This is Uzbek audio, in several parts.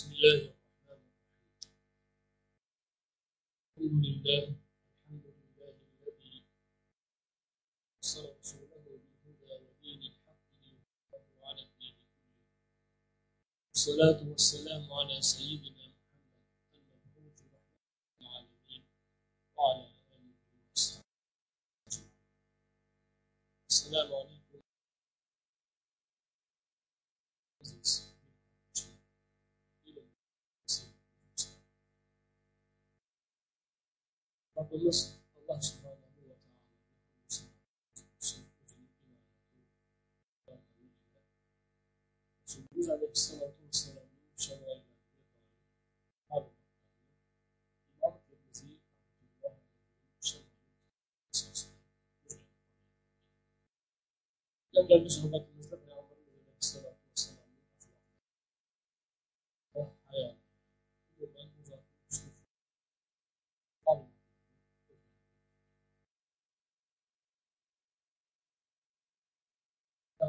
بسم الله الرحمن الرحيم. الحمد لله الحمد لله الذي أرسل رسوله بالهدى ودين الحق ليظهره على الدين كله. والصلاة والسلام على سيدنا محمد المبعوث رحمة للعالمين وعلى آله أجمعين السلام عليكم. Fadulus Allah Subhanahu wa taala dan kami sahabat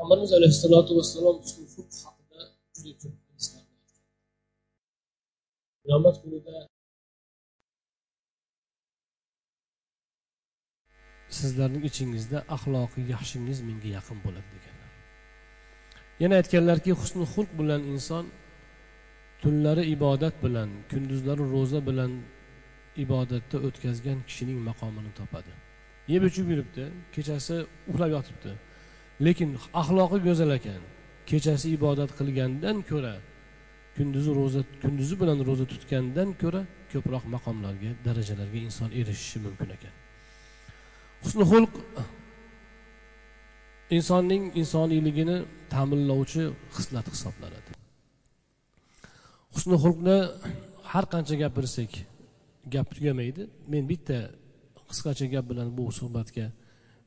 payg'ambarimiz alayhissalotu vassalom ushbu haqida juda ko'p hadislarni qiyomat kunida sizlarning ichingizda axloqi yaxshingiz menga yaqin bo'ladi deganlar. Yana aytganlarki husni xulq bilan inson tunlari ibodat bilan kunduzlari ro'za bilan ibodatda o'tkazgan kishining maqomini topadi. Yeb ichib yuribdi kechasi uxlab yotibdi. Lekin axloqi go'zal ekan. Kechasi ibodat qilgandan ko'ra kunduzi ro'za kunduzi bilan ro'za tutgandan ko'ra ko'proq maqomlarga darajalarga inson erishishi mumkin ekan. Husni xulq insonning insoniyligini ta'minlovchi xislat hisoblanadi. Husni xulqni har qancha gapirsak gap tugamaydi. Men bitta qisqacha gap bilan bu suhbatga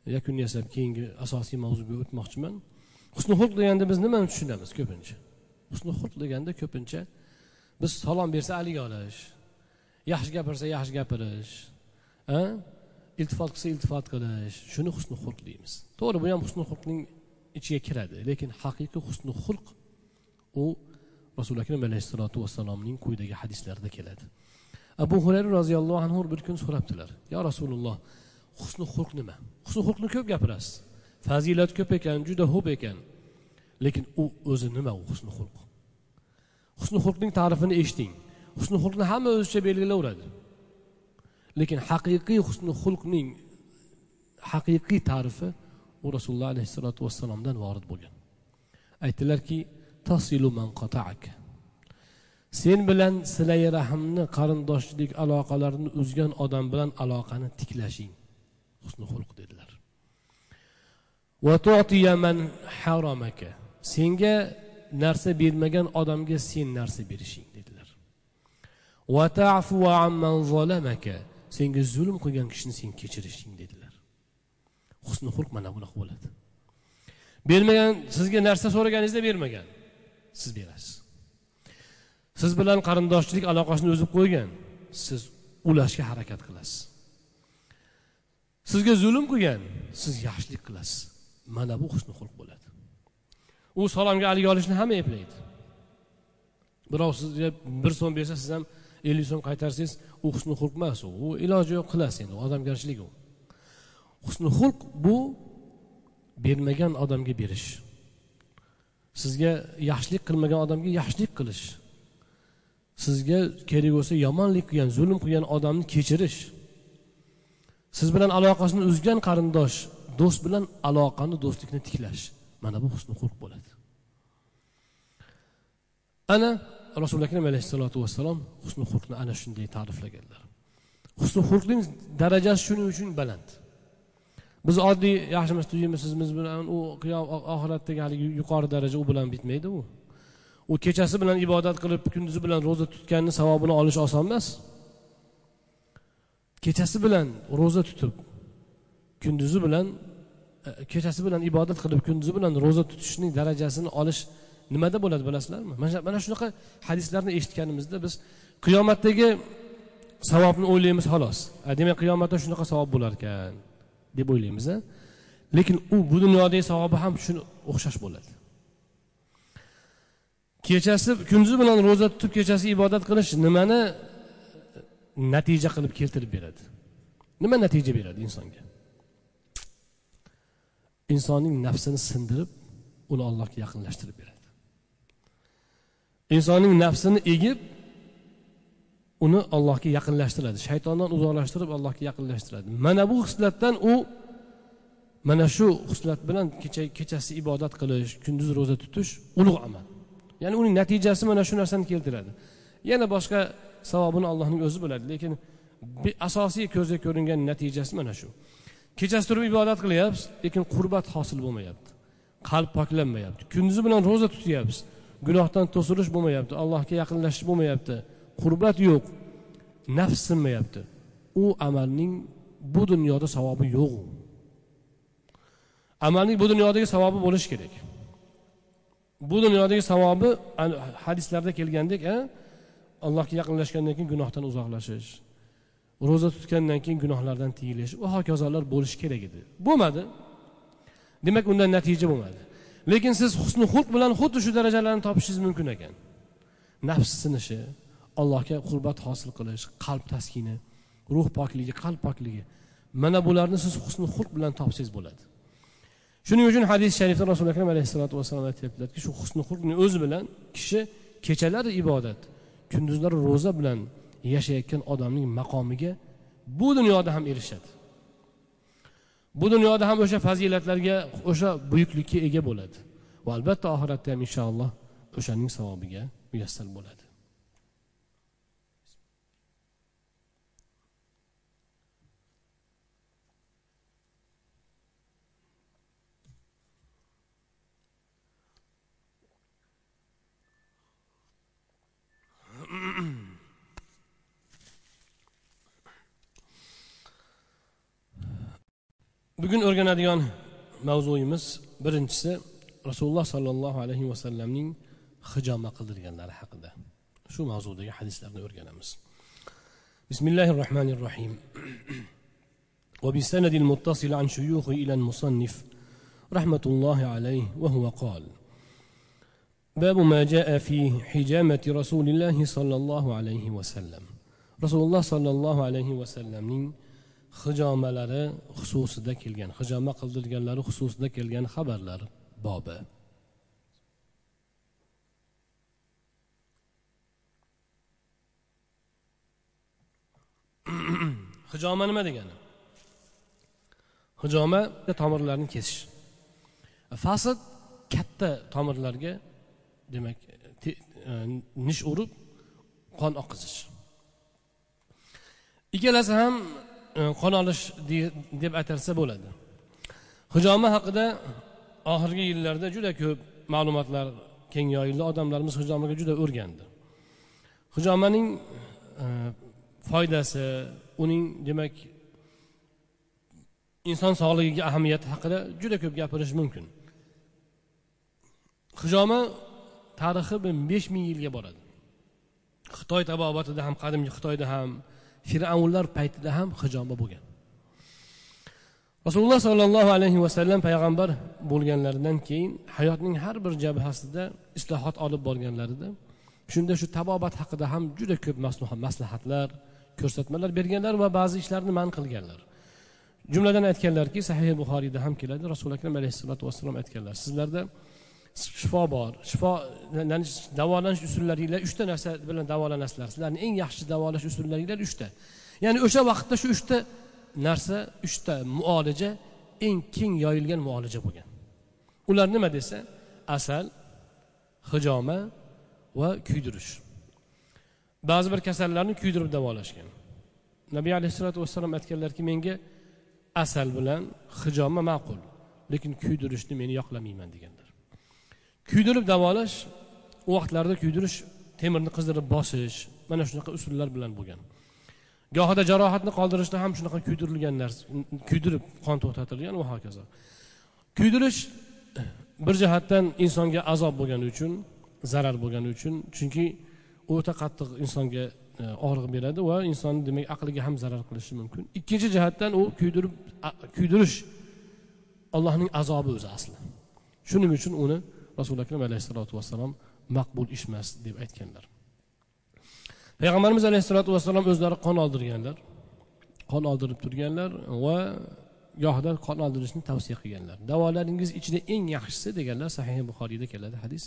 yakun yasab keyingi asosiy mavzuga o'tmoqchiman. Husni xulq deganda biz nimani tushunamiz ko'pincha? Husni xulq deganda ko'pincha biz salom bersa alik olish yaxshi gapirsa yaxshi gapirish a? Iltifot qilsa iltifot qilish shuni husni xulq deymiz. To'g'ri bu ham husni xulqning ichiga kiradi lekin haqiqiy husni xulq u rasuli akram alayhissalotu vassalomning quyidagi hadislarida keladi. Abu hurayra roziyallohu anhu bir kun so'rabdilar yo rasululloh husni xulq nima? Husni xulqni ko'p gapirasiz. Fazilat ko'p ekan juda xo'p ekan. Lekin u o'zi nima u husni xulq? Husni xulqning ta'rifini eshiting. Husni xulqni hamma o'zicha belgilayveradi lekin haqiqiy husni xulqning haqiqiy ta'rifi u rasululloh alayhissalotu vassalomdan vorid bo'lgan. Aytdilarki tasilu man qataak. Sen bilan silai rahmni qarindoshchilik aloqalarini uzgan odam bilan aloqani tiklashing. Husni xulq dedilar senga narsa bermagan odamga sen narsa berishing dedilar. Senga zulm qilgan kishini sen kechirishing dedilar. Husni xulq mana bunaqa bo'ladi. Bermagan sizga narsa so'raganingizda bermagan siz berasiz. Siz bilan qarindoshchilik aloqasini uzib qo'ygan siz ulashga harakat qilasiz. Sizga zulm qilgan. Siz yaxshilik qilasiz. Mana bu husni xulq bo'ladi. U salomga alik olishni hamma eplaydi. Birov sizga bir so'm bersa siz ham ellik so'm qaytarsangiz u husni xulq emas u. U iloji yo'q qilasiz endi odamgarchilik u. Husni xulq bu bermagan odamga berish. Sizga yaxshilik qilmagan odamga yaxshilik qilish. Sizga kerak bo'lsa yomonlik qilgan zulm qilgan odamni kechirish. Siz bilan aloqasini uzgan qarindosh do'st bilan aloqani do'stlikni tiklash. Mana bu husni xulq bo'ladi. Ana rasuli akram alayhissalotu vassalom husni xulqni ana shunday ta'riflaganlar. Husni xulqning darajasi shuning uchun baland. Biz oddiy yaxshimiz tuymisiz bilan u oxiratdagi haligi yuqori daraja u bilan bitmaydi u. U kechasi bilan ibodat qilib kunduzi bilan ro'za tutganni savobini olish oson emas. Kechasi bilan ro'za tutib kunduzi bilan e, kechasi bilan ibodat qilib kunduzi bilan ro'za tutishning darajasini olish nimada bo'ladi bilasizlarmi? Mana shunaqa hadislarni eshitganimizda biz qiyomatdagi savobni o'ylaymiz xolos. Demak qiyomatda shunaqa savob bo'lar ekan deb o'ylaymiz lekin u bu dunyodagi savobi ham shuni o'xshash bo'ladi. Kechasi kunduzi bilan ro'za tutib kechasi ibodat qilish nimani natija qilib keltirib beradi. Nima natija beradi insonga? Insonning nafsini sindirib uni allohga yaqinlashtirib beradi. Insonning nafsini egib uni allohga yaqinlashtiradi. Shaytondan uzoqlashtirib allohga yaqinlashtiradi. Mana bu hislatdan u mana shu xislat bilan kecha kechasi ibodat qilish kunduz ro'za tutish ulug' amal. Ya'ni uning natijasi mana shu narsani keltiradi. Yana boshqa savobini allohning o'zi biladi. Lekin asosiy ko'zga ko'ringan natijasi mana shu. Kechasi turib ibodat qilyapmiz lekin qurbat hosil bo'lmayapti. Qalb poklanmayapti. Kunduzi bilan ro'za tutyapmiz gunohdan to'silish bo'lmayapti. Allohga yaqinlashish bo'lmayapti. Qurbat yo'q. Nafs sinmayapti. U amalning bu dunyoda savobi yo'q. Amalning bu dunyodagi savobi bo'lishi kerak. Bu dunyodagi savobi hadislarda kelgandek allohga yaqinlashgandan keyin gunohdan uzoqlashish ro'za tutgandan keyin gunohlardan tiyilish va hokazolar bo'lishi kerak edi. Bo'lmadi. Demak undan natija bo'lmadi. Lekin siz husni xulq bilan xuddi shu darajalarni topishingiz mumkin ekan. Nafs sinishi allohga qurbat hosil qilish qalb taskini ruh pokligi qalb pokligi. Mana bularni siz husni xulq bilan topsangiz bo'ladi. Shuning uchun hadis sharifda rasuli akram alayhissalotu vassalom aytyaptilarki shu husni xulqni o'zi bilan kishi kechalari ibodat. Kunduzlari ro'za bilan yashayotgan odamning maqomiga bu dunyoda ham erishadi. Bu dunyoda ham o'sha fazilatlarga o'sha buyuklikka ega bo'ladi. Va albatta oxiratda ham inshaalloh o'shaning savobiga muyassar bo'ladi. Bugun o'rganadigan mavzuyimiz birinchisi rasululloh sollallohu alayhi vasallamning hijoma qildirganlari haqida shu mavzudagi hadislarni o'rganamiz bismillahi rohmanir rohim وبسند المتصل عن شيوخ إلى المصنف رحمة الله عليه وهو قال باب ما جاء في حجامة رسول الله صلى الله عليه وسلم رسول الله صلى الله عليه وسلم hijomalari xususida kelgan hijoma qildirganlari xususida kelgan xabarlar bobi hijoma nima degani hijoma tomirlarni kesish fasl katta tomirlarga demak e, nish urib qon oqizish. Ikkalasi ham e, qon olish deb atalsa bo'ladi. Hijoma haqida oxirgi yillarda juda ko'p ma'lumotlar keng yoyildi odamlarimiz hijomaga juda o'rgandi. Hijomaning e, foydasi uning demak inson sog'ligiga ahamiyati haqida juda ko'p gapirish mumkin. Hijoma tarixi besh ming yilga boradi. Xitoy tabobatida ham qadimgi xitoyda ham fir'avnlar paytida ham hijoba bo'lgan. Rasululloh sollallohu alayhi vasallam payg'ambar bo'lganlaridan keyin hayotning har bir jabhasida islohot olib borganlarida shunda shu tabobat haqida ham juda ko'p maslahatlar ko'rsatmalar berganlar va ba'zi ishlarni man qilganlar. Jumladan aytganlarki sahih buxoriyda ham keladi rasuli akram alayhissalotu vassalom aytganlar. Sizlarda shifo bor shifo davolanish usullaringlar uchta narsa bilan davolanasizlar. Sizlarni eng yaxshi davolash usullaringlar uchta. Ya'ni o'sha vaqtda shu uchta narsa uchta muolaja eng keng yoyilgan muolaja bo'lgan. Ular nima desa? Asal hijoma va kuydirish. Ba'zi bir kasallarni kuydirib davolashgan. Nabiy alayhissalotu vassalom aytganlarki menga asal bilan hijoma ma'qul lekin kuydirishni men yoqlamayman degan. Kuydirib davolash u vaqtlarda kuydirish temirni qizdirib bosish mana shunaqa usullar bilan bo'lgan. Gohida jarohatni qoldirishda ham shunaqa kuydirilgan narsa kuydirib qon to'xtatilgan va hokazo. Kuydirish bir jihatdan insonga azob bo'lgani uchun zarar bo'lgani uchun chunki o'ta qattiq insonga e, og'riq beradi va insonni demak aqliga ham zarar qilishi mumkin. Ikkinchi jihatdan u kuydirib kuydirish allohning azobi o'zi asli. Shuning uchun uni rasuli akram alayhissalotu vassalom maqbul ish emas deb aytganlar. Payg'ambarimiz alayhissalotu vassalom o'zlari qon oldirganlar. Qon oldirib turganlar va gohida qon oldirishni tavsiya qilganlar. Davolaringiz ichida eng yaxshisi deganlar sahih buxoriyda keladi hadis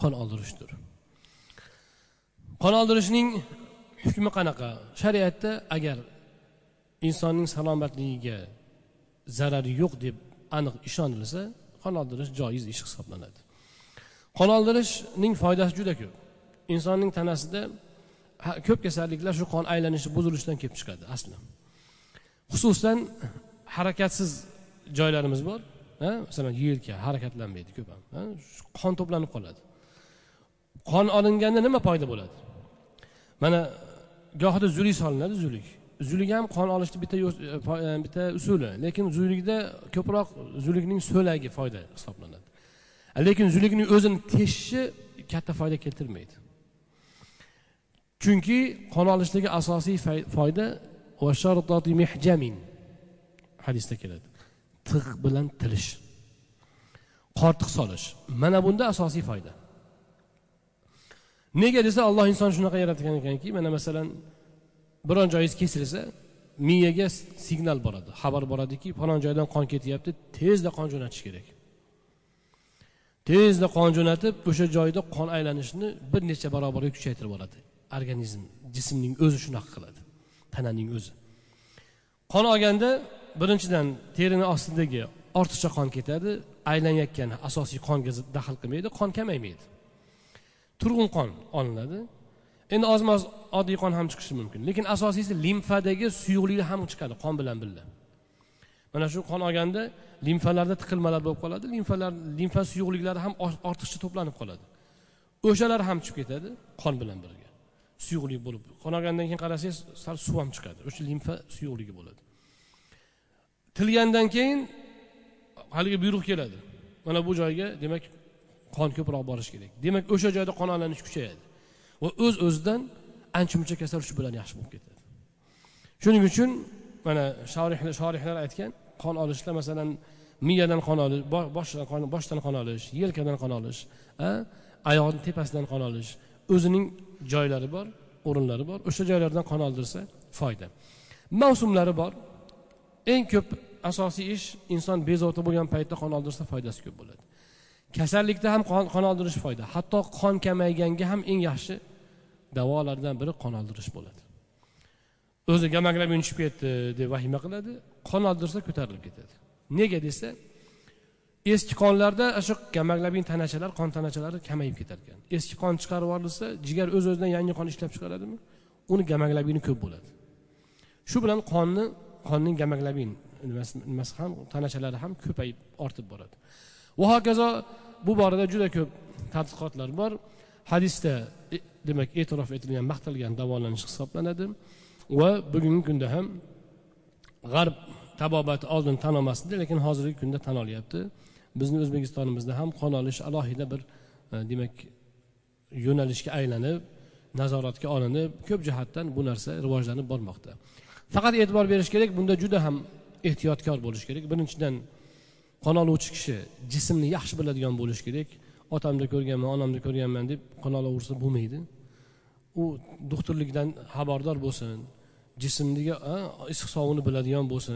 qon oldirishdir. Qon oldirishning hukmi qanaqa? Shariatda agar insonning salomatligiga zarari yo'q deb aniq ishonilsa qon oldirish joiz ish hisoblanadi. Qon oldirishning foydasi juda ko'p. Insonning tanasida ko'p kasalliklar shu qon aylanishi buzilishidan kelib chiqadi asli. Xususan harakatsiz joylarimiz bor masalan yelka harakatlanmaydi ko'p ham qon to'planib qoladi. Qon olinganda nima foyda bo'ladi? Mana gohida zulik solinadi zulik. Zulik ham qon olishni bitta e, e, bitta usuli lekin zulikda ko'proq zulikning so'lagi foyda hisoblanadi. Lekin zulikning o'zini teshishi katta foyda keltirmaydi. Chunki qon olishdagi asosiy foyda hadisda keladi. Tig' bilan tilish. Qortiq solish. Mana bunda asosiy foyda. Nega desa alloh insonni shunaqa yaratgan ekanki mana masalan biron joyingiz kesilsa miyaga signal boradi. Xabar boradiki falon joydan qon ketyapti tezda qon jo'natish kerak. Tezda qon jo'natib o'sha joyda qon aylanishini bir necha barobarga kuchaytirib oladi. Organizm jismning o'zi shunaqa qiladi. Tananing o'zi. Qon olganda birinchidan terini ostidagi ortiqcha qon ketadi. Aylanayotgan asosiy qonga daxl qilmaydi qon kamaymaydi. Turg'un qon olinadi. Endi ozma oz oddiy qon ham chiqishi mumkin. Lekin asosiysi limfadagi suyuqliklar ham chiqadi qon bilan birga. Mana shu qon olganda limfalarda tiqilmalar bo'lib qoladi. Limfalar limfa suyuqliklari ham ortiqcha to'planib qoladi. O'shalar ham chiqib ketadi qon bilan birga. Suyuqlik bo'lib qon olgandan keyin qarasangiz sal suv ham chiqadi. O'sha limfa suyuqligi bo'ladi. Tilgandan keyin haligi buyruq keladi. Mana bu joyga demak qon ko'proq borishi kerak. Demak o'sha joyda qon aylanish kuchayadi va o'z o'zidan ancha muncha kasal shu bilan yaxshi bo'lib ketadi. Shuning uchun mana shorihlar aytgan qon olishda masalan miyadan qon olish boshdan qon boshdan qon olish yelkadan qon olish oyoqni tepasidan qon olish o'zining joylari bor o'rinlari bor o'sha joylardan qon oldirsa foyda. Mavsumlari bor. Eng ko'p asosiy ish inson bezovta bo'lgan paytda qon oldirsa foydasi ko'p bo'ladi. Kasallikda ham qon oldirish foyda. Hatto qon kamayganga ham eng yaxshi davolardan biri qon oldirish bo'ladi. O'zi gamoglobin tushib ketdi deb vahima qiladi. Qon oldirsa ko'tarilib ketadi. Nega desa eski qonlarda shu gamoglobin tanachalar qon tanachalari kamayib ketar ekan eski qon chiqarib yuborilsa jigar o'z o'zidan yangi qon ishlab chiqaradimi? Uni gamoglobini ko'p bo'ladi. Shu bilan qonni qonning gamoglobin nimasi ham tanachalari ham ko'payib ortib boradi. Va hokazo bu borada juda ko'p tadqiqotlar bor. Hadisda e, demak e'tirof etilgan maqtalgan davolanish hisoblanadi. Va bugungi kunda ham g'arb tabobati oldin tan olmasdi lekin hozirgi kunda tan olyapti. Bizni o'zbekistonimizda ham qon olish alohida bir e, demak yo'nalishga aylanib nazoratga olinib ko'p jihatdan bu narsa rivojlanib bormoqda. Faqat e'tibor berish kerak bunda juda ham ehtiyotkor bo'lish kerak. Birinchidan qon oluvchi kishi jismni yaxshi biladigan bo'lishi kerak. Otamda ko'rganman onamda ko'rganman deb qon olaversa bo'lmaydi. U doktorlikdan xabardor bo'lsin. Jismdagi issiq sovuqni biladigan bo'lsin.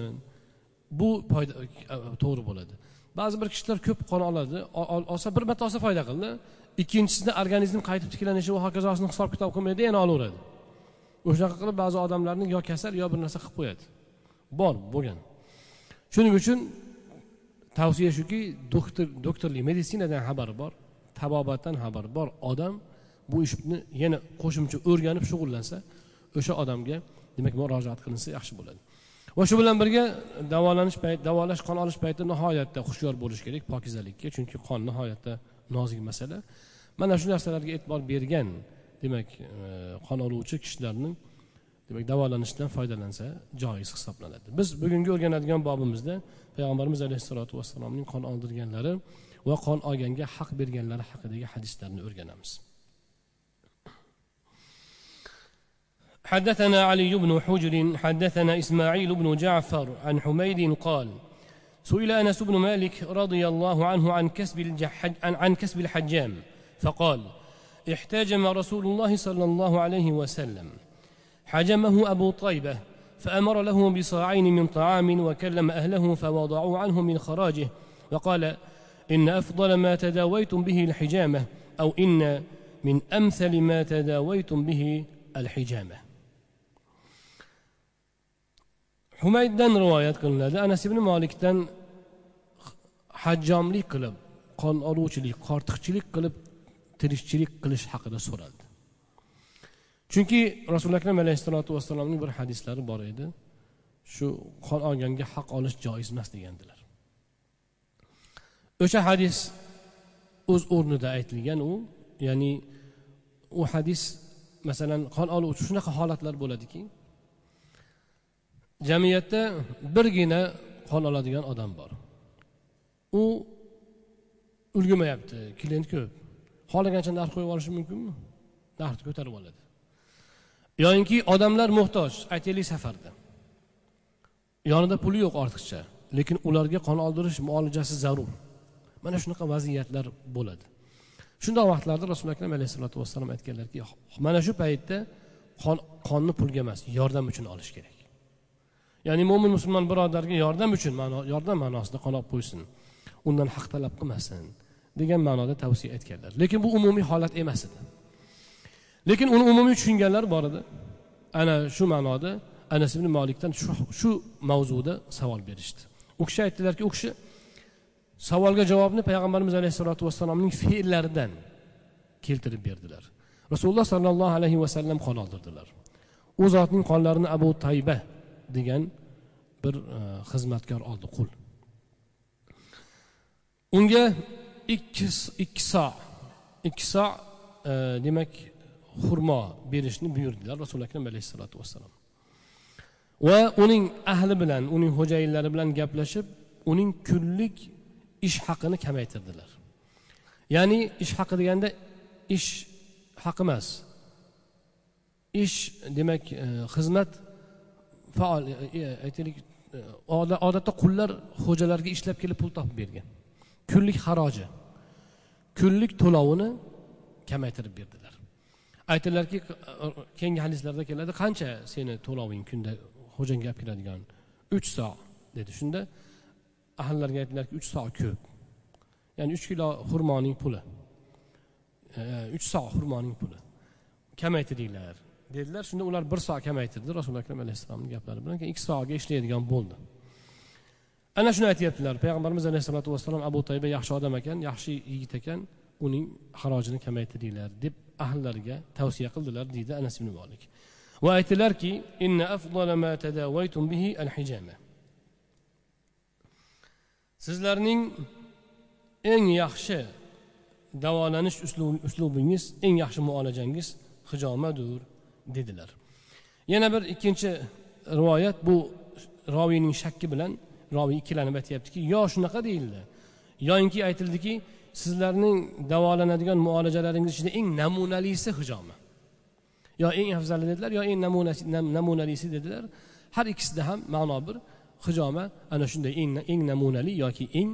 Bu foyda to'g'ri bo'ladi. Ba'zi bir kishilar ko'p qon oladi olsa bir marta olsa foyda qildi. Ikkinchisida organizm qaytib tiklanishi va hokazosini hisob kitob qilmaydi yana olaveradi. O'shanaqa qilib ba'zi odamlarni yo kasal yo bir narsa qilib qo'yadi. Bor bo'lgan. Shuning uchun tavsiya shuki doktor doktorlik meditsinadan xabari bor tabobatdan xabari bor. Odam bu ishni yana qo'shimcha o'rganib shug'ullansa o'sha odamga demak murojaat qilinsa yaxshi bo'ladi. Va shu bilan birga davolanish payt davolash qon olish paytida nihoyatda hushyor bo'lish kerak pokizalikka chunki qon nihoyatda nozik masala. Mana shu narsalarga e'tibor bergan demak e, qon oluvchi kishilarni demak davolanishdan foydalansa joiz hisoblanadi. Biz bugungi o'rganadigan bobimizda payg'ambarimiz alayhissalotu vassalomning qon oldirganlari va qon olganga haq berganlari haqidagi hadislarni o'rganamiz. حدثنا علي بن حجر حدثنا إسماعيل بن جعفر عن حميد قال سئل أنس بن مالك رضي الله عنه عن كسب الجحج عن كسب الحجام فقال احتجم رسول الله صلى الله عليه وسلم. حجمه أبو طيبة فأمر له بصاعين من طعام وكلم أهله فوضعوا عنه من خراجه وقال إن أفضل ما تداويتم به الحجامة أو إن من أمثل ما تداويتم به الحجامة. Humayddan rivoyat qilinadi. Anas ibn molikdan hajjomlik qilib qon oluvchilik qortiqchilik qilib tirikchilik qilish haqida so'raldi. Chunki rasuli akram alayhissalotu vassalomning bir hadislari bor edi. Shu qon olganga haq olish joiz emas degandilar. O'sha hadis o'z o'rnida aytilgan u ya'ni u hadis masalan qon oluvchi shunaqa holatlar bo'ladiki jamiyatda birgina qon oladigan odam bor. U ulgurmayapti klient ko'p. Xohlagancha narx qo'yib olishi mumkinmi? Narxni ko'tarib oladi. Yoyinki odamlar muhtoj aytaylik safarda. Yonida puli yo'q ortiqcha lekin ularga qon oldirish muolajasi zarur. Mana shunaqa vaziyatlar bo'ladi. Shundoq vaqtlarda rasuli akram alayhissalotu vassalom aytganlarki mana shu paytda qon qonni pulga emas yordam uchun olish kerak. Ya'ni mo'min musulmon birodarga yordam uchun yordam ma'nosida qolib qo'ysin undan haq talab qilmasin degan ma'noda tavsiya aytganlar. Lekin bu umumiy holat emas edi. Lekin uni umumiy tushunganlar bor edi. Ana shu ma'noda anas ibn molikdan shu shu mavzuda savol berishdi. U kishi aytdilarki u kishi savolga javobni payg'ambarimiz alayhissalotu vassalomning fe'llaridan keltirib berdilar. Rasululloh sollallohu alayhi vasallam qon oldirdilar. U zotning qonlarini abu tayba degan bir e, xizmatkor oldi qul. Unga ikki ikki so ikki so e, demak xurmo berishni buyurdilar rasuli akram alayhissalotu vassalom va uning ahli bilan uning xo'jayinlari bilan gaplashib uning kunlik ish haqini kamaytirdilar. Ya'ni ish haqi deganda ish haqi emas. Ish demak e, xizmat e, faol e, e, aytaylik e, odatda qullar xo'jalarga ishlab kelib pul topib bergan. Kunlik haroji kunlik to'lovini kamaytirib berdilar. Aytdilarki keyingi hadislarda keladi qancha seni to'loving kunda xo'jangga olib keladigan? Uch so dedi shunda. Ahllarga aytdilarki uch so ko'p. Ya'ni uch kilo xurmoning puli. Uch so xurmoning puli. Kamaytiringlar. Dedilar shunda ular bir soat kamaytirdi. Rasululo akram alayhissalomni gaplari bilan keyin ikki soatga ishlaydigan bo'ldi. Ana shuni aytyaptilar. Payg'ambarimiz alayhissalotu vassalom abu toyba yaxshi odam ekan yaxshi yigit ekan uning harojini kamaytiringlar deb ahllariga tavsiya qildilar deydi anas ibn molik va aytdilarki sizlarning eng yaxshi davolanish uslubingiz eng yaxshi muolajangiz hijomadir dedilar. Yana bir ikkinchi rivoyat bu roviyning shakki bilan roviy ikkilanib aytyaptiki yo shunaqa deyildi. Yoinki aytildiki sizlarning davolanadigan muolajalaringiz ichida eng namunalisi hijoma yo eng afzali dedilar yo eng namunalisi dedilar. Har ikkisida ham ma'no bir hijoma ana shunday eng eng namunali yoki eng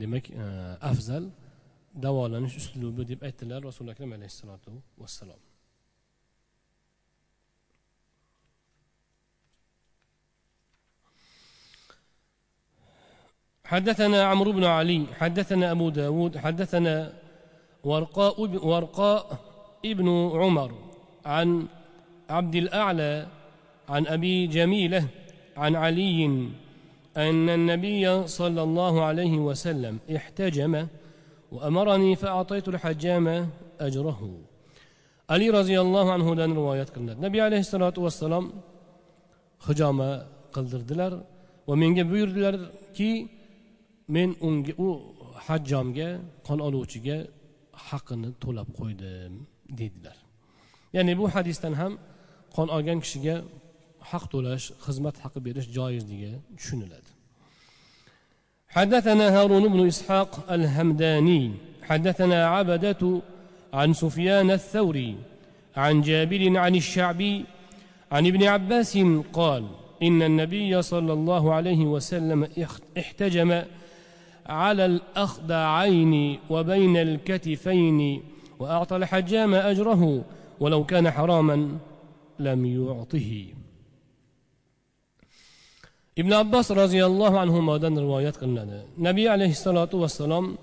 demak e, afzal davolanish uslubi deb aytdilar rasuli akram alayhissalotu vassalom حدثنا عمرو بن علي حدثنا أبو داود حدثنا ورقاء, ورقاء ابن عمر عن عبد الأعلى عن أبي جميلة عن علي أن النبي صلى الله عليه وسلم احتجم وأمرني فأعطيت الحجام أجره. علي رضي الله عنه دان رواية قلنا النبي عليه الصلاة والسلام hijoma qildirdilar va menga buyurdilarki men unga u hajjomga qon oluvchiga haqini to'lab qo'ydim deydilar ya'ni bu hadisdan ham qon olgan kishiga haq to'lash xizmat haqi berish joizligi tushuniladi حدثنا هارون بن إسحاق الهمداني حدثنا عبدة عن سفيان الثوري عن جابر عن الشعبي عن ابن عباس قال إن النبي صلى الله عليه وسلم احتجم على الأخدعين وبين الكتفين وأعطى الحجام أجره ولو كان حراما لم يعطه ابن عباس رضي الله عنهما دان روايات قلنا نبي عليه الصلاة والسلام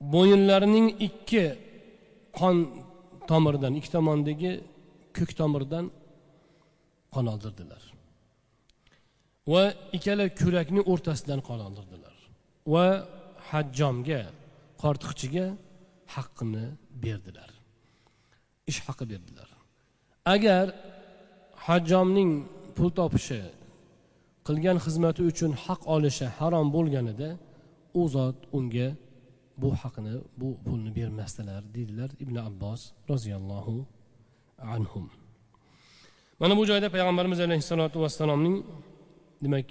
بوينلارنين إكي قان تمردن إكتماندكي كك تمردن قان aldırdılar. Va ikkala kurakni o'rtasidan qon va hajjomga qortiqchiga haqqini berdilar. Ish haqi berdilar. Agar hajjomning pul topishi qilgan xizmati uchun haq olishi harom bo'lganida u zot unga bu haqni bu pulni bermasdilar deydilar ibn abbos roziyallohu anhu mana bu joyda payg'ambarimiz alayhissalotu vassalomning demak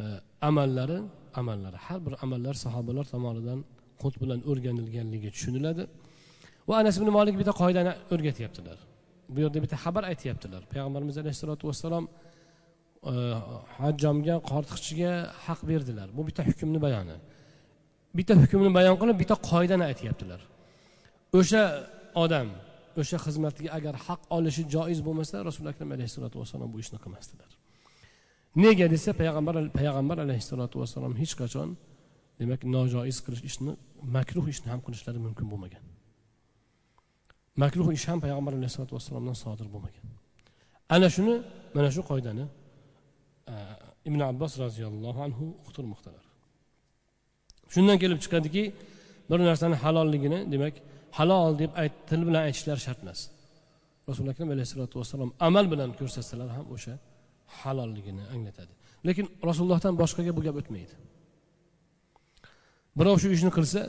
e, amallari amallari har bir amallar sahobalar tomonidan qo'l bilan o'rganilganligi tushuniladi. Va anas ibn molik bitta qoidani o'rgatyaptilar. Bu yerda bitta xabar aytyaptilar. Payg'ambarimiz alayhissalotu vassalom e, hajjomga qortiqchiga haq berdilar. Bu bitta hukmni bayoni. Bitta hukmni bayon qilib bitta qoidani aytyaptilar. O'sha odam o'sha xizmatiga agar haq olishi joiz bo'lmasa rasuli akram alayhissalotu vassalom bu ishni qilmasdilar. Nega desa payg'ambar payg'ambar alayhissalotu vassalom hech qachon demak nojoiz qilish ishni makruh ishni ham qilishlari mumkin bo'lmagan. Makruh ish ham payg'ambar alayhissalotu vassalomdan sodir bo'lmagan. Ana shuni mana shu qoidani e, ibn abbos roziyallohu anhu uqtirmoqdalar. Shundan kelib chiqadiki bir narsani halolligini demak halol deb ayt til bilan aytishlar shart emas rasuli akram alayhissalotu vassalom amal bilan ko'rsatsalar ham o'sha halolligini anglatadi. Lekin rasulullohdan boshqaga bu gap o'tmaydi. Birov shu ishni qilsa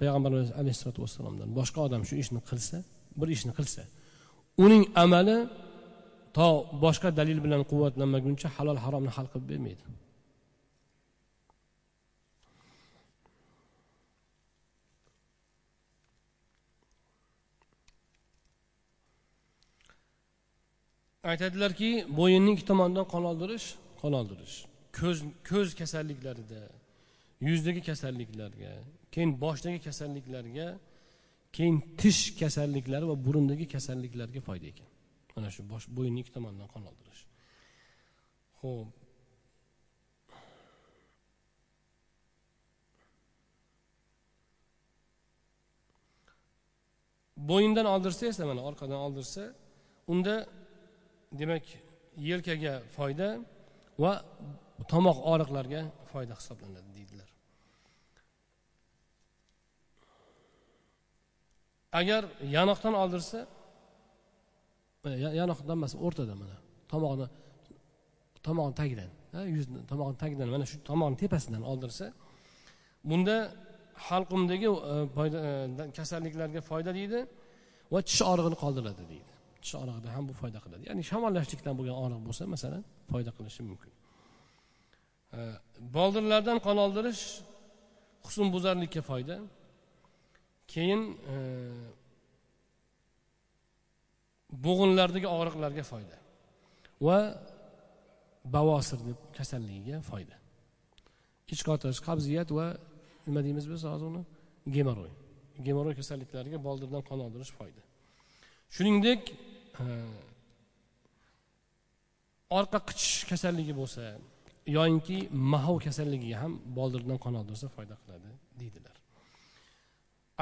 payg'ambarimiz alayhissalotu vassalomdan boshqa odam shu ishni qilsa bir ishni qilsa uning amali to boshqa dalil bilan quvvatlanmaguncha halol haromni hal qilib bermaydi. Aytadilarki bo'yinni ikki tomonidan qon oldirish qon oldirish. Ko'z ko'z kasalliklarida yuzdagi kasalliklarga keyin boshdagi kasalliklarga keyin tish kasalliklari va burundagi kasalliklarga foyda ekan. Mana shu bosh bo'yinni ikki tomonidan qon oldirish. Ho'p bo'yindan oldirsa esa mana orqadan oldirsa unda demak yelkaga foyda va tomoq og'riqlarga foyda hisoblanadi deydilar. Agar yanoqdan oldirsa e, yanoqdan emas o'rtadan mana tomoqni tomoqni tagidan yuzni tomoqni tagidan mana shu tomoqni tepasidan oldirsa bunda halqumdagi e, e, kasalliklarga foyda deydi va tish og'rig'ini qoldiradi deydi. Tish og'rig'ida ham bu foyda qiladi. Ya'ni shamollashlikdan bo'lgan og'riq bo'lsa masalan foyda qilishi mumkin. Boldirlardan qon oldirish husnbuzarlikka foyda. Keyin e, bo'g'inlardagi og'riqlarga foyda va bavosir deb kasalligiga foyda. Ich qotish qabziyat va nima deymiz biz hozir uni? Gemoroy gemoroy kasalliklariga boldirdan qon oldirish foyda. Shuningdek Hmm. orqa qichish kasalligi bo'lsa yoyinki mahov kasalligiga ham boldirdan qon oldirsa foyda qiladi deydilar.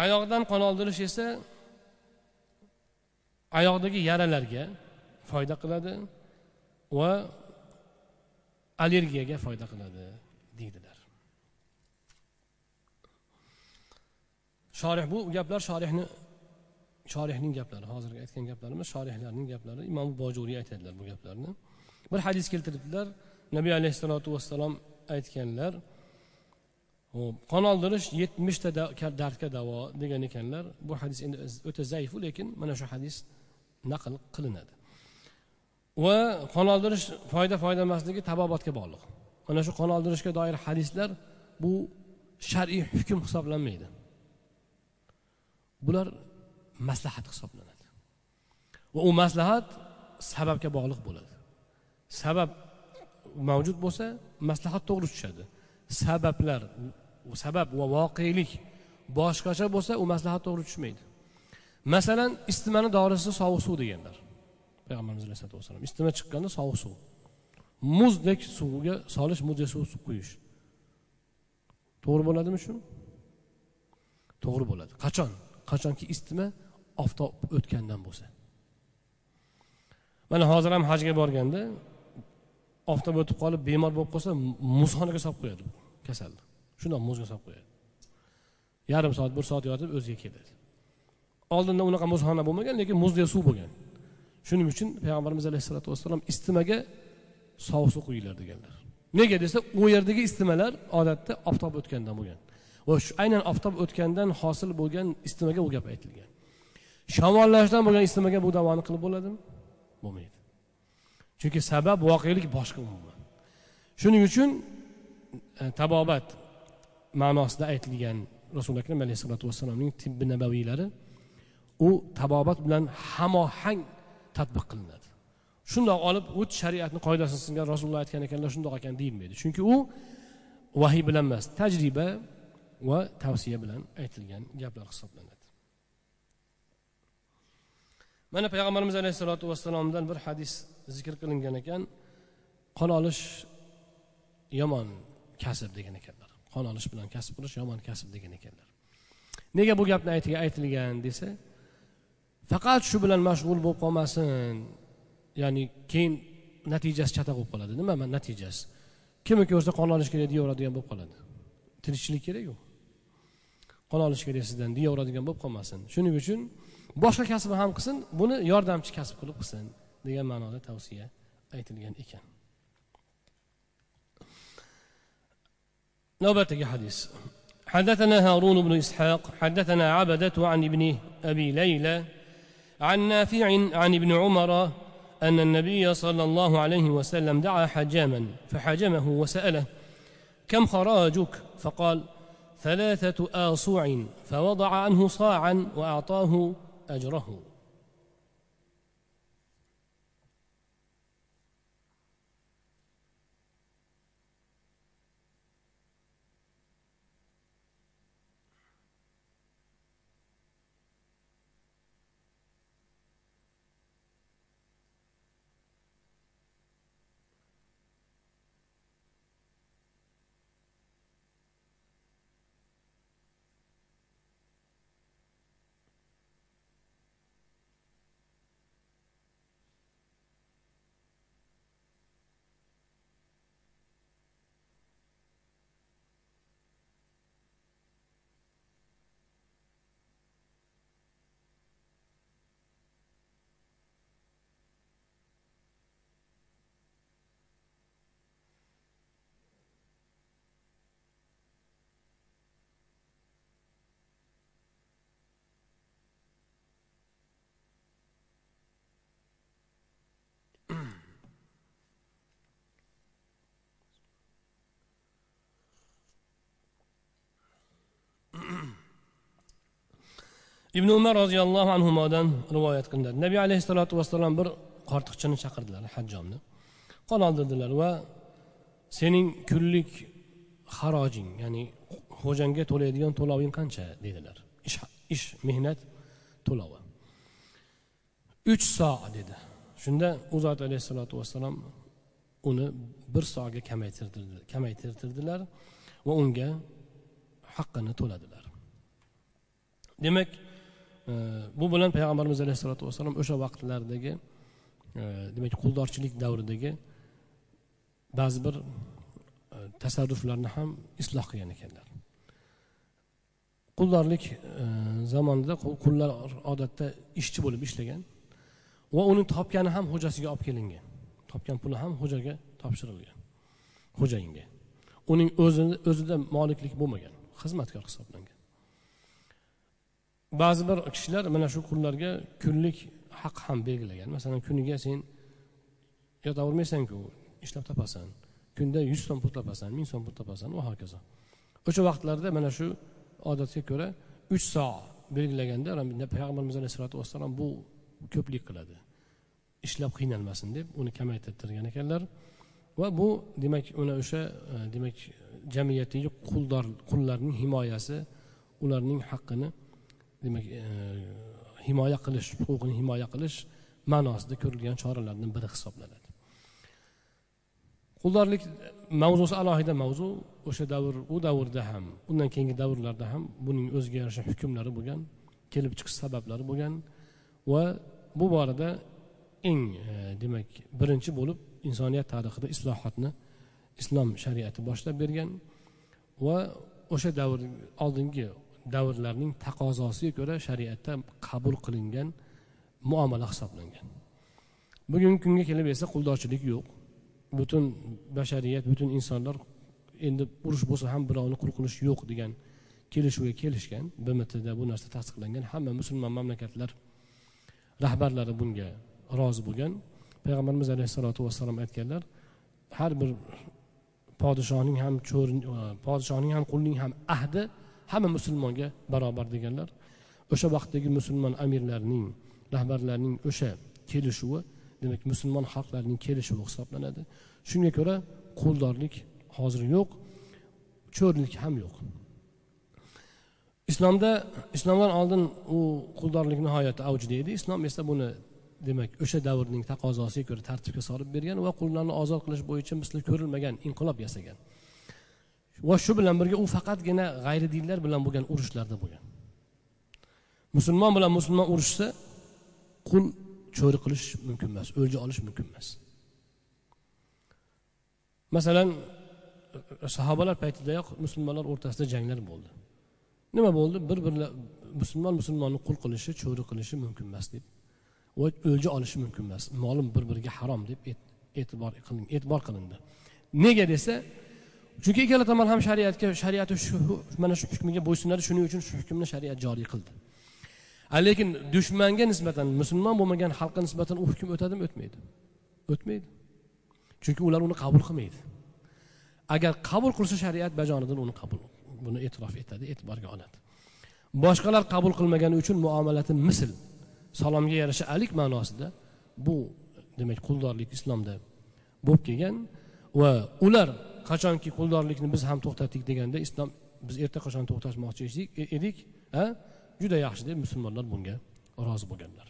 Oyoqdan qon oldirish esa oyoqdagi yaralarga foyda qiladi va allergiyaga foyda qiladi deydilar. Shorih bu gaplar shorihni shorihning gaplari hozirgi aytgan gaplarimiz shorihlarning gaplari. Imom bojuriy aytadilar bu gaplarni. Bir hadis keltiribdilar. Nabiy alayhissalotu vassalom aytganlar ho'p qon oldirish yetmishta dardga davo degan ekanlar. Bu hadis endi o'ta zaifu lekin mana shu hadis naql qilinadi. Va qon oldirish foyda foyda emasligi tabobatga bog'liq. Mana shu qon oldirishga doir hadislar bu shar'iy hukm hisoblanmaydi. Bular maslahat hisoblanadi. Va u maslahat sababga bog'liq bo'ladi. Sabab mavjud bo'lsa maslahat to'g'ri tushadi. Sabablar sabab va voqelik boshqacha bo'lsa u maslahat to'g'ri tushmaydi. Masalan isitmani dorisi sovuq suv deganlar. Payg'ambarimiz alayhisalotu vassalom isitma chiqqanda sovuq suv. Muzdek suvga solish muzdek suv quyish. To'g'ri bo'ladimi shu? To'g'ri bo'ladi. Qachon? Qachonki isitma oftob o'tgandan bo'lsa. Mana hozir ham hajga borganda oftob o'tib qolib bemor bo'lib qolsa muzxonaga solib qo'yadi kasalni shundoq muzga solib qo'yadi. Yarim soat bir soat yotib o'ziga keladi. Oldinda unaqa muzxona bo'lmagan lekin muzdek suv bo'lgan. Shuning uchun payg'ambarimiz alayhissalotu vassalom istimaga sovuq suv quyinglar deganlar. Nega desa u yerdagi istimalar odatda oftob o'tgandan bo'lgan. Va shu aynan oftob o'tgandan hosil bo'lgan istimaga bu gap aytilgan. Shamollashdan bo'lgan istimaga bu davoni qilib bo'ladimi? Bo'lmaydi. Chunki sabab voqelik boshqa umuman. Shuning uchun e, tabobat ma'nosida aytilgan rasuli akram alayhissalotu vassalomning tibbi nabaviylari u tabobat bilan hamohang tadbiq qilinadi. Shundoq olib u shariatni qoidasini singan rasululloh aytgan ekanlar shundoq ekan deyilmaydi. Chunki u vahiy bilan emas tajriba va tavsiya bilan aytilgan gaplar hisoblanadi. Mana payg'ambarimiz alayhissalotu vassalomdan bir hadis zikr qilingan ekan. Qon olish yomon kasb degan ekanlar. Qon olish bilan kasb qilish yomon kasb degan ekanlar. Nega bu gapni aytilgan desa faqat shu bilan mashg'ul bo'lib qolmasin. Ya'ni keyin natijasi chatoq bo'lib qoladi. Nima natijasi? Kimni ko'rsa qon olish kerak deyaveradigan bo'lib qoladi. Tirikchilik kerakku qon olish kerak sizdan deyaveradigan bo'lib qolmasin. Shuning uchun boshqa kasb ham qilsin buni yordamchi kasb qilib qilsin degan ma'noda tavsiya aytilgan ekan. Navbatdagi hadis. حدثنا هارون بن إسحاق حدثنا عبدة عن ابن أبي ليلى عن نافع عن ابن عمر أن النبي صلى الله عليه وسلم دعا حجاما فحجمه وسأله كم خراجك فقال ثلاثة آصوع فوضع عنه صاعا وأعطاه أجره. Ibn umar roziyallohu anhudan rivoyat qilinadi nabiy alayhissalotu vassalom bir qortiqchini chaqirdilar hajjomni. Qon oldirdilar va sening kunlik harojing ya'ni xo'jangga to'laydigan to'loving qancha? dedilar. Ish ish mehnat to'lovi. Uch so dedi. Shunda u zot alayhissalotu vassalom uni bir soga kamaytirtirdilar va unga haqqini to'ladilar. Demak bu bilan payg'ambarimiz alayhissalotu vassalom o'sha vaqtlardagi e, demak quldorchilik davridagi ba'zi bir e, tasarruflarni ham isloh qilgan ekanlar. Quldorlik e, zamonida qullar odatda ishchi bo'lib ishlagan va uning topgani ham xo'jasiga olib kelingan. Topgan puli ham xo'jaga topshirilgan xo'jayinga uning o'zini o'zida moliklik bo'lmagan xizmatkor hisoblangan. Ba'zi bir kishilar mana shu qullarga kunlik haq ham belgilagan. Masalan kuniga sen yotavermaysanku ishlab topasan. Kunda yuz so'm pul topasan ming so'm pul topasan va hokazo. O'sha vaqtlarda mana shu odatga ko'ra uch soat belgilaganda payg'ambarimiz alayhisalotu vassalom bu ko'plik qiladi. Ishlab qiynalmasin deb uni kamaytirtirgan ekanlar. Va bu demak mana o'sha e, demak jamiyatdagi quldor qullarning himoyasi ularning haqqini demak e, himoya qilish huquqini himoya qilish ma'nosida ko'rilgan choralardan biri hisoblanadi. Quldorlik mavzusi alohida mavzu o'sha davr u davrda ham undan keyingi davrlarda ham buning o'ziga yarasha hukmlari bo'lgan kelib chiqish sabablari bo'lgan va bu borada eng e, demak birinchi bo'lib insoniyat tarixida islohotni islom shariati boshlab bergan va o'sha davr oldingi davrlarning taqozosiga ko'ra shariatda qabul qilingan muomala hisoblangan. Bugungi kunga kelib esa quldorchilik yo'q. Butun bashariyat butun insonlar endi urush bo'lsa ham birovni qul qilish yo'q degan kelishuvga kelishgan bmtda bu narsa tasdiqlangan. Hamma musulmon mamlakatlar rahbarlari bunga rozi bo'lgan. Payg'ambarimiz alayhissalotu vassalom aytganlar har bir podshohning ham cho'rin podshohning ham qulning ham ahdi hamma musulmonga barobar deganlar. O'sha vaqtdagi musulmon amirlarning rahbarlarning o'sha kelishuvi demak musulmon xalqlarining kelishuvi hisoblanadi. Shunga ko'ra quldorlik hozir yo'q cho'rlik ham yo'q. Islomda islomdan oldin u quldorlik nihoyatda avjida edi. Islom esa buni demak o'sha davrning taqozosiga ko'ra tartibga solib bergan va qullarni ozod qilish bo'yicha misli ko'rilmagan inqilob yasagan. Va shu bilan birga u faqatgina g'ayri dinlar bilan bo'lgan urushlarda bo'lgan. Musulmon bilan musulmon urushsa qul cho'ri qilish mumkin emas o'lja olish mumkin emas. Masalan sahobalar paytidayoq musulmonlar o'rtasida janglar bo'ldi. Nima bo'ldi? Bir birla musulmon musulmonni qul qilishi cho'ri qilishi mumkin emas deb. Va o'lja olishi mumkin emas. Molim bir biriga harom deb e'tibor e'tibor qilindi. Nega desa chunki ikkala tomon ham shariatga shariati shu mana shu hukmiga bo'ysunadi. Shuning uchun shu hukmni shariat joriy qildi. Lekin dushmanga nisbatan musulmon bo'lmagan xalqqa nisbatan u hukm o'tadimi? O'tmaydi. O'tmaydi. Chunki ular uni qabul qilmaydi. Agar qabul qilsa shariat bajonidil uni qabul buni e'tirof etadi e'tiborga oladi. Boshqalar qabul qilmagani uchun muomalati misl salomga yarasha alik ma'nosida bu demak quldorlik islomda bo'lib kelgan va ular qachonki quldorlikni biz ham to'xtatdik deganda islom biz erta qachon to'xtatmoqchi edik a juda yaxshi deb musulmonlar bunga rozi bo'lganlar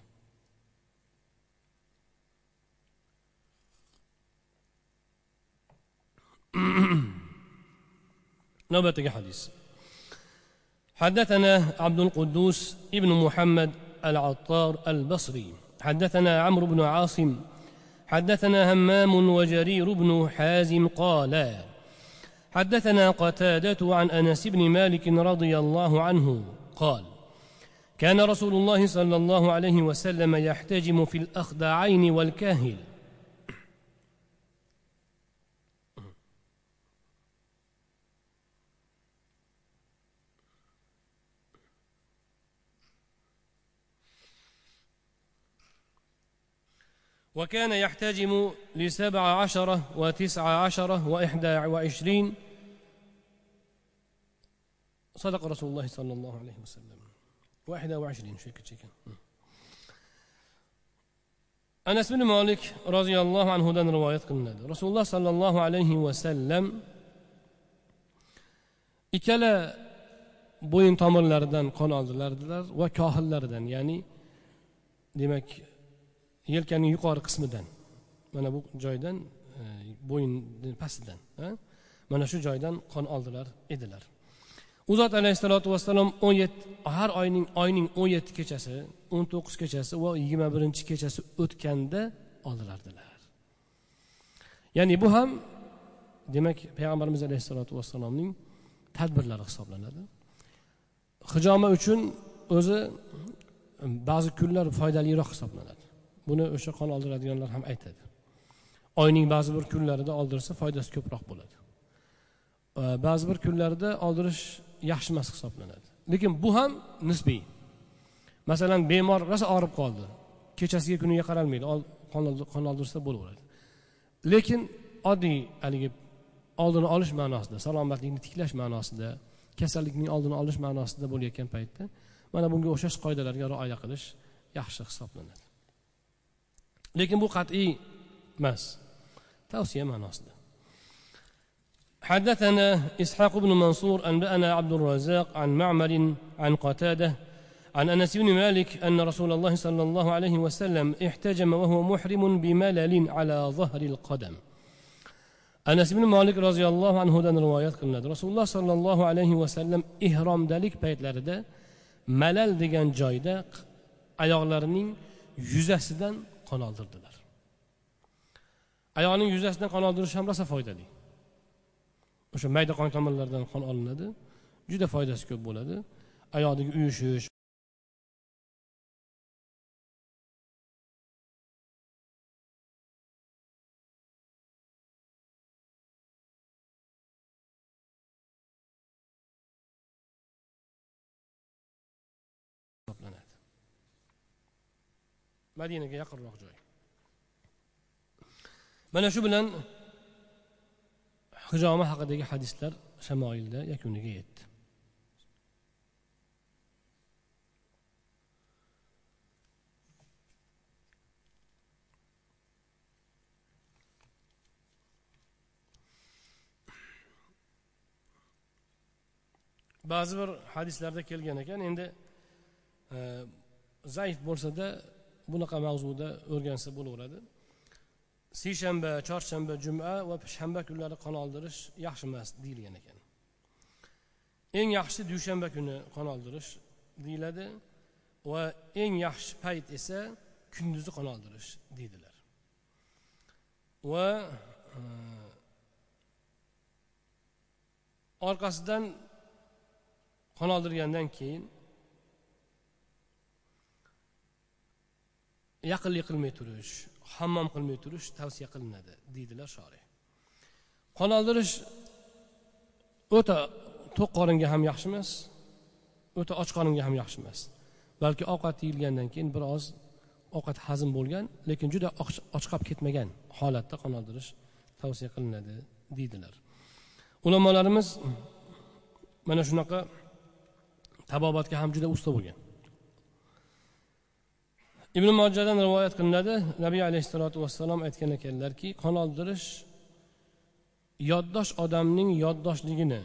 navbatdagi hadis حدثنا عبد القدوس ابن محمد العطار البصري حدثنا عمرو بن عاصم حدثنا همام وجرير بن حازم قالا حدثنا قتادة عن أنس بن مالك رضي الله عنه قال كان رسول الله صلى الله عليه وسلم يحتجم في الأخدعين والكاهل وكان يحتجم لسبع عشرة وتسع عشرة وإحدى وعشرين. صدق رسول الله صلى الله عليه وسلم. واحدة وعشرين شيك شيك. أنس بن مالك رضي الله عنه دان رواية قلنا رسول الله صلى الله عليه وسلم إكلا بوين تمر لردن قنال لردن وكاهل لردن يعني demak yelkaning yuqori qismidan. Mana bu joydan e, bo'yinni pastidan mana shu joydan qon oldilar edilar. U zot alayhissalotu vassalom o'n yetti har oyning oyning o'n yetti kechasi o'n to'qqiz kechasi va yigirma birinchi kechasi o'tganda oldilardilar. Ya'ni bu ham demak payg'ambarimiz alayhissalotu vassalomning tadbirlari hisoblanadi. Hijoma uchun o'zi ba'zi kunlar foydaliroq hisoblanadi. Buni o'sha qon oldiradiganlar ham aytadi. Oyning ba'zi bir kunlarida oldirsa foydasi ko'proq bo'ladi. Ba'zi bir kunlarda oldirish yaxshi emas hisoblanadi. Lekin bu ham nisbiy. Masalan bemor rosa og'rib qoldi. Kechasiga kuniga qaralmaydi. Qon oldirsa bo'laveradi. Lekin oddiy haligi oldini olish ma'nosida salomatlikni tiklash ma'nosida kasallikning oldini olish ma'nosida bo'layotgan paytda mana bunga o'xshash qoidalarga rioya qilish yaxshi hisoblanadi. Lekin bu qat'iy emas. Tavsiya ma'nosida. حدثنا إسحاق بن منصور أنبأنا عبد الرزاق عن معمر عن قتادة عن أنس بن مالك أن رسول الله صلى الله عليه وسلم احتجم وهو محرم بملل على ظهر القدم أنس بن مالك رضي الله عنه دان روايات قلنا رسول الله صلى الله عليه وسلم إهرام ذلك بيت ملل ديگن جايدا أيغلرنين يزهسدن qon oldirdilar. Ayolning yuzasidan qon oldirish ham rosa foydali. O'sha mayda qon tomirlardan qon olinadi juda foydasi ko'p bo'ladi. Oyoqdagi uyushish madinaga yaqinroq joy. Mana shu bilan hijoma haqidagi hadislar shamoilda yakuniga yetdi. Ba'zi bir hadislarda kelgan ekan endi e, zaif bo'lsada bunaqa mavzuda o'rgansa bo'laveradi. Seshanba chorshanba juma va shanba kunlari qon oldirish yaxshi emas deyilgan ekan. Eng yaxshisi dushanba kuni qon oldirish deyiladi va eng yaxshi payt esa kunduzi qon oldirish deydilar. Va e, orqasidan qon oldirgandan keyin yaqinlik qilmay turish hammom qilmay turish tavsiya qilinadi deydilar shorih qon oldirish o'ta to'q qoringa ham yaxshi emas o'ta och qoringa ham yaxshi emas. Balki ovqat yeyilgandan keyin biroz ovqat hazm bo'lgan lekin juda ochqab ketmagan holatda qon oldirish tavsiya qilinadi deydilar. Ulamolarimiz mana shunaqa tabobatga ham juda usta bo'lgan. Ibn mojadan rivoyat qilinadi. Nabiy alayhissalotu vassalom aytgan ekanlarki qon oldirish yoddosh odamning yoddoshligini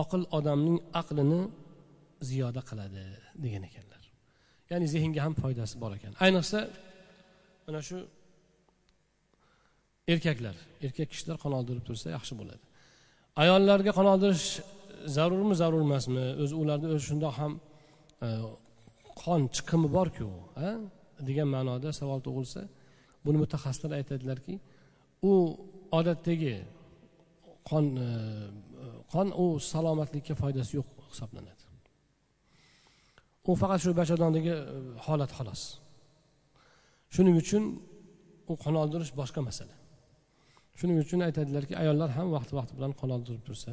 oqil odamning aqlini ziyoda qiladi degan ekanlar. Ya'ni zehnga ham foydasi bor ekan. Ayniqsa mana shu erkaklar erkak kishilar qon oldirib tursa yaxshi bo'ladi. Ayollarga qon oldirish zarurmi zarur emasmi o'zi ularda o'zi shundoq ham e, qon chiqimi borku degan ma'noda savol tug'ilsa buni mutaxassislar aytadilarki u odatdagi qon e, qon u salomatlikka foydasi yo'q hisoblanadi. U faqat shu bachadondagi e, holat xolos. Shuning uchun u qon oldirish boshqa masala. Shuning uchun aytadilarki ayollar ham vaqti vaqti bilan qon oldirib tursa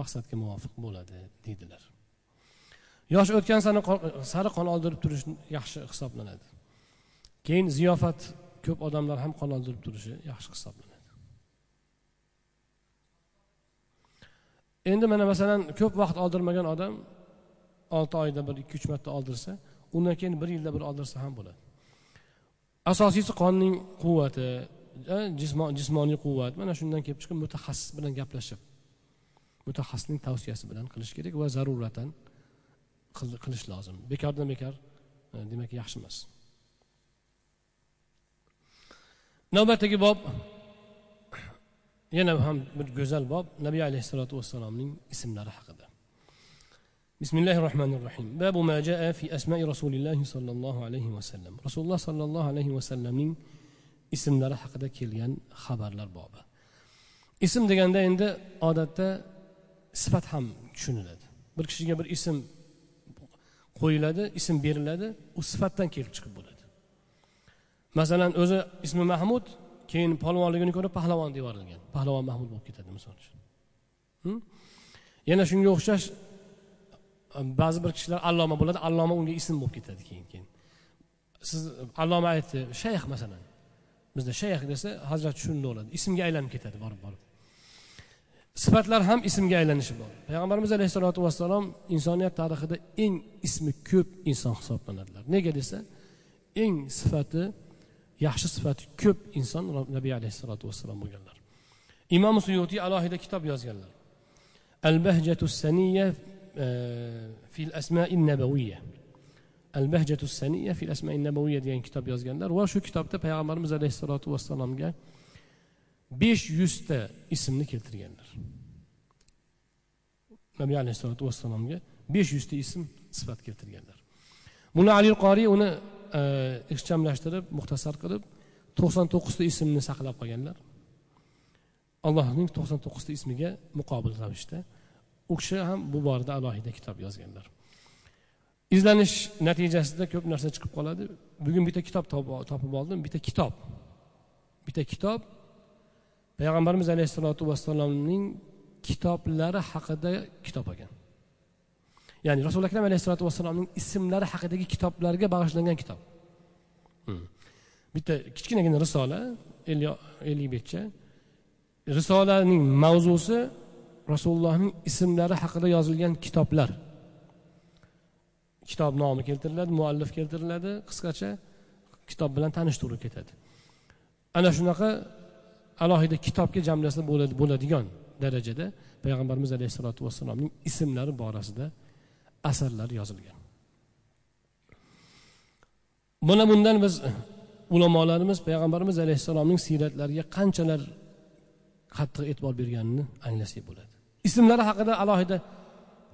maqsadga muvofiq bo'ladi deydilar. Yosh o'tgan sari qon oldirib turish yaxshi hisoblanadi. Keyin ziyofat ko'p odamlar ham qon oldirib turishi yaxshi hisoblanadi. Endi mana masalan ko'p vaqt oldirmagan odam olti oyda bir ikki uch marta oldirsa undan keyin bir yilda bir oldirsa ham bo'ladi. Asosiysi qonning quvvati e, jismoniy quvvat. Mana shundan kelib chiqib mutaxassis bilan gaplashib mutaxassisning tavsiyasi bilan qilish kerak va zaruratan qilish lozim bekordan bekor e, demak yaxshi emas navbatdagi bob yana ham bir go'zal bob nabiy alayhissalotu vassalomning ismlari haqida بسم الله الرحمن الرحيم باب ما جاء في أسماء رسول الله صلى الله عليه وسلم رسول الله صلى الله عليه وسلم ismlari haqida kelgan xabarlar bobi ism deganda endi odatda sifat ham tushuniladi bir kishiga bir ism qo'yiladi ism beriladi u sifatdan kelib chiqib bo'ladi. Masalan o'zi ismi mahmud keyin polvonligini ko'rib pahlavon deb yuborilgan. Pahlavon mahmud bo'lib ketadi misol uchun. Hm? Yana shunga o'xshash ba'zi bir kishilar alloma bo'ladi alloma unga ism bo'lib ketadi keyin keyin. Siz alloma aytdi shayx masalan. Bizda shayx desa hazrat shunday bo'ladi ismga aylanib ketadi borib borib sifatlar ham ismga aylanishi bor. Payg'ambarimiz alayhissalotu vassalom insoniyat tarixida eng ismi ko'p inson hisoblanadilar. Nega desa eng sifati yaxshi sifati ko'p inson nabiy alayhissalotu vassalom bo'lganlar. İmom suyutiy alohida kitob yozganlar. Al bahjatu saniya fil asmai nabaviyya al bahjatu saniya fil asmai nabaviyya degan kitob yozganlar va shu kitobda payg'ambarimiz alayhissalotu vassalomga besh yuzta ismni keltirganlar. Nabiy alayhissalotu vassalomga besh yuzta ism sifat keltirganlar. Buni ali qoriy uni e, ixchamlashtirib muxtasar qilib to'qson to'qqizta ismni saqlab qolganlar. Allohning to'qson to'qqizta ismiga muqobil ravishda. U kishi ham bu borada alohida kitob yozganlar. Izlanish natijasida ko'p narsa chiqib qoladi. Bugun bitta kitob topib oldim bitta kitob. Bitta kitob payg'ambarimiz alayhissalotu vassalomning kitoblari haqida kitob ekan ya'ni rasuli akram alayhissalotu vassalomning ismlari haqidagi kitoblarga bag'ishlangan kitob. Hmm. bitta kichkinagina risola ellik betcha risolaning mavzusi rasulullohning ismlari haqida yozilgan kitoblar. Kitob nomi keltiriladi muallif keltiriladi qisqacha kitob bilan tanishtirib ketadi. Ana shunaqa alohida kitobga jamlasa bo'ladigan darajada payg'ambarimiz alayhissalotu vassalomning ismlari borasida asarlar yozilgan. Mana bundan biz ulamolarimiz payg'ambarimiz alayhissalomning siyratlariga qanchalar qattiq e'tibor berganini anglasak bo'ladi. Ismlari haqida alohida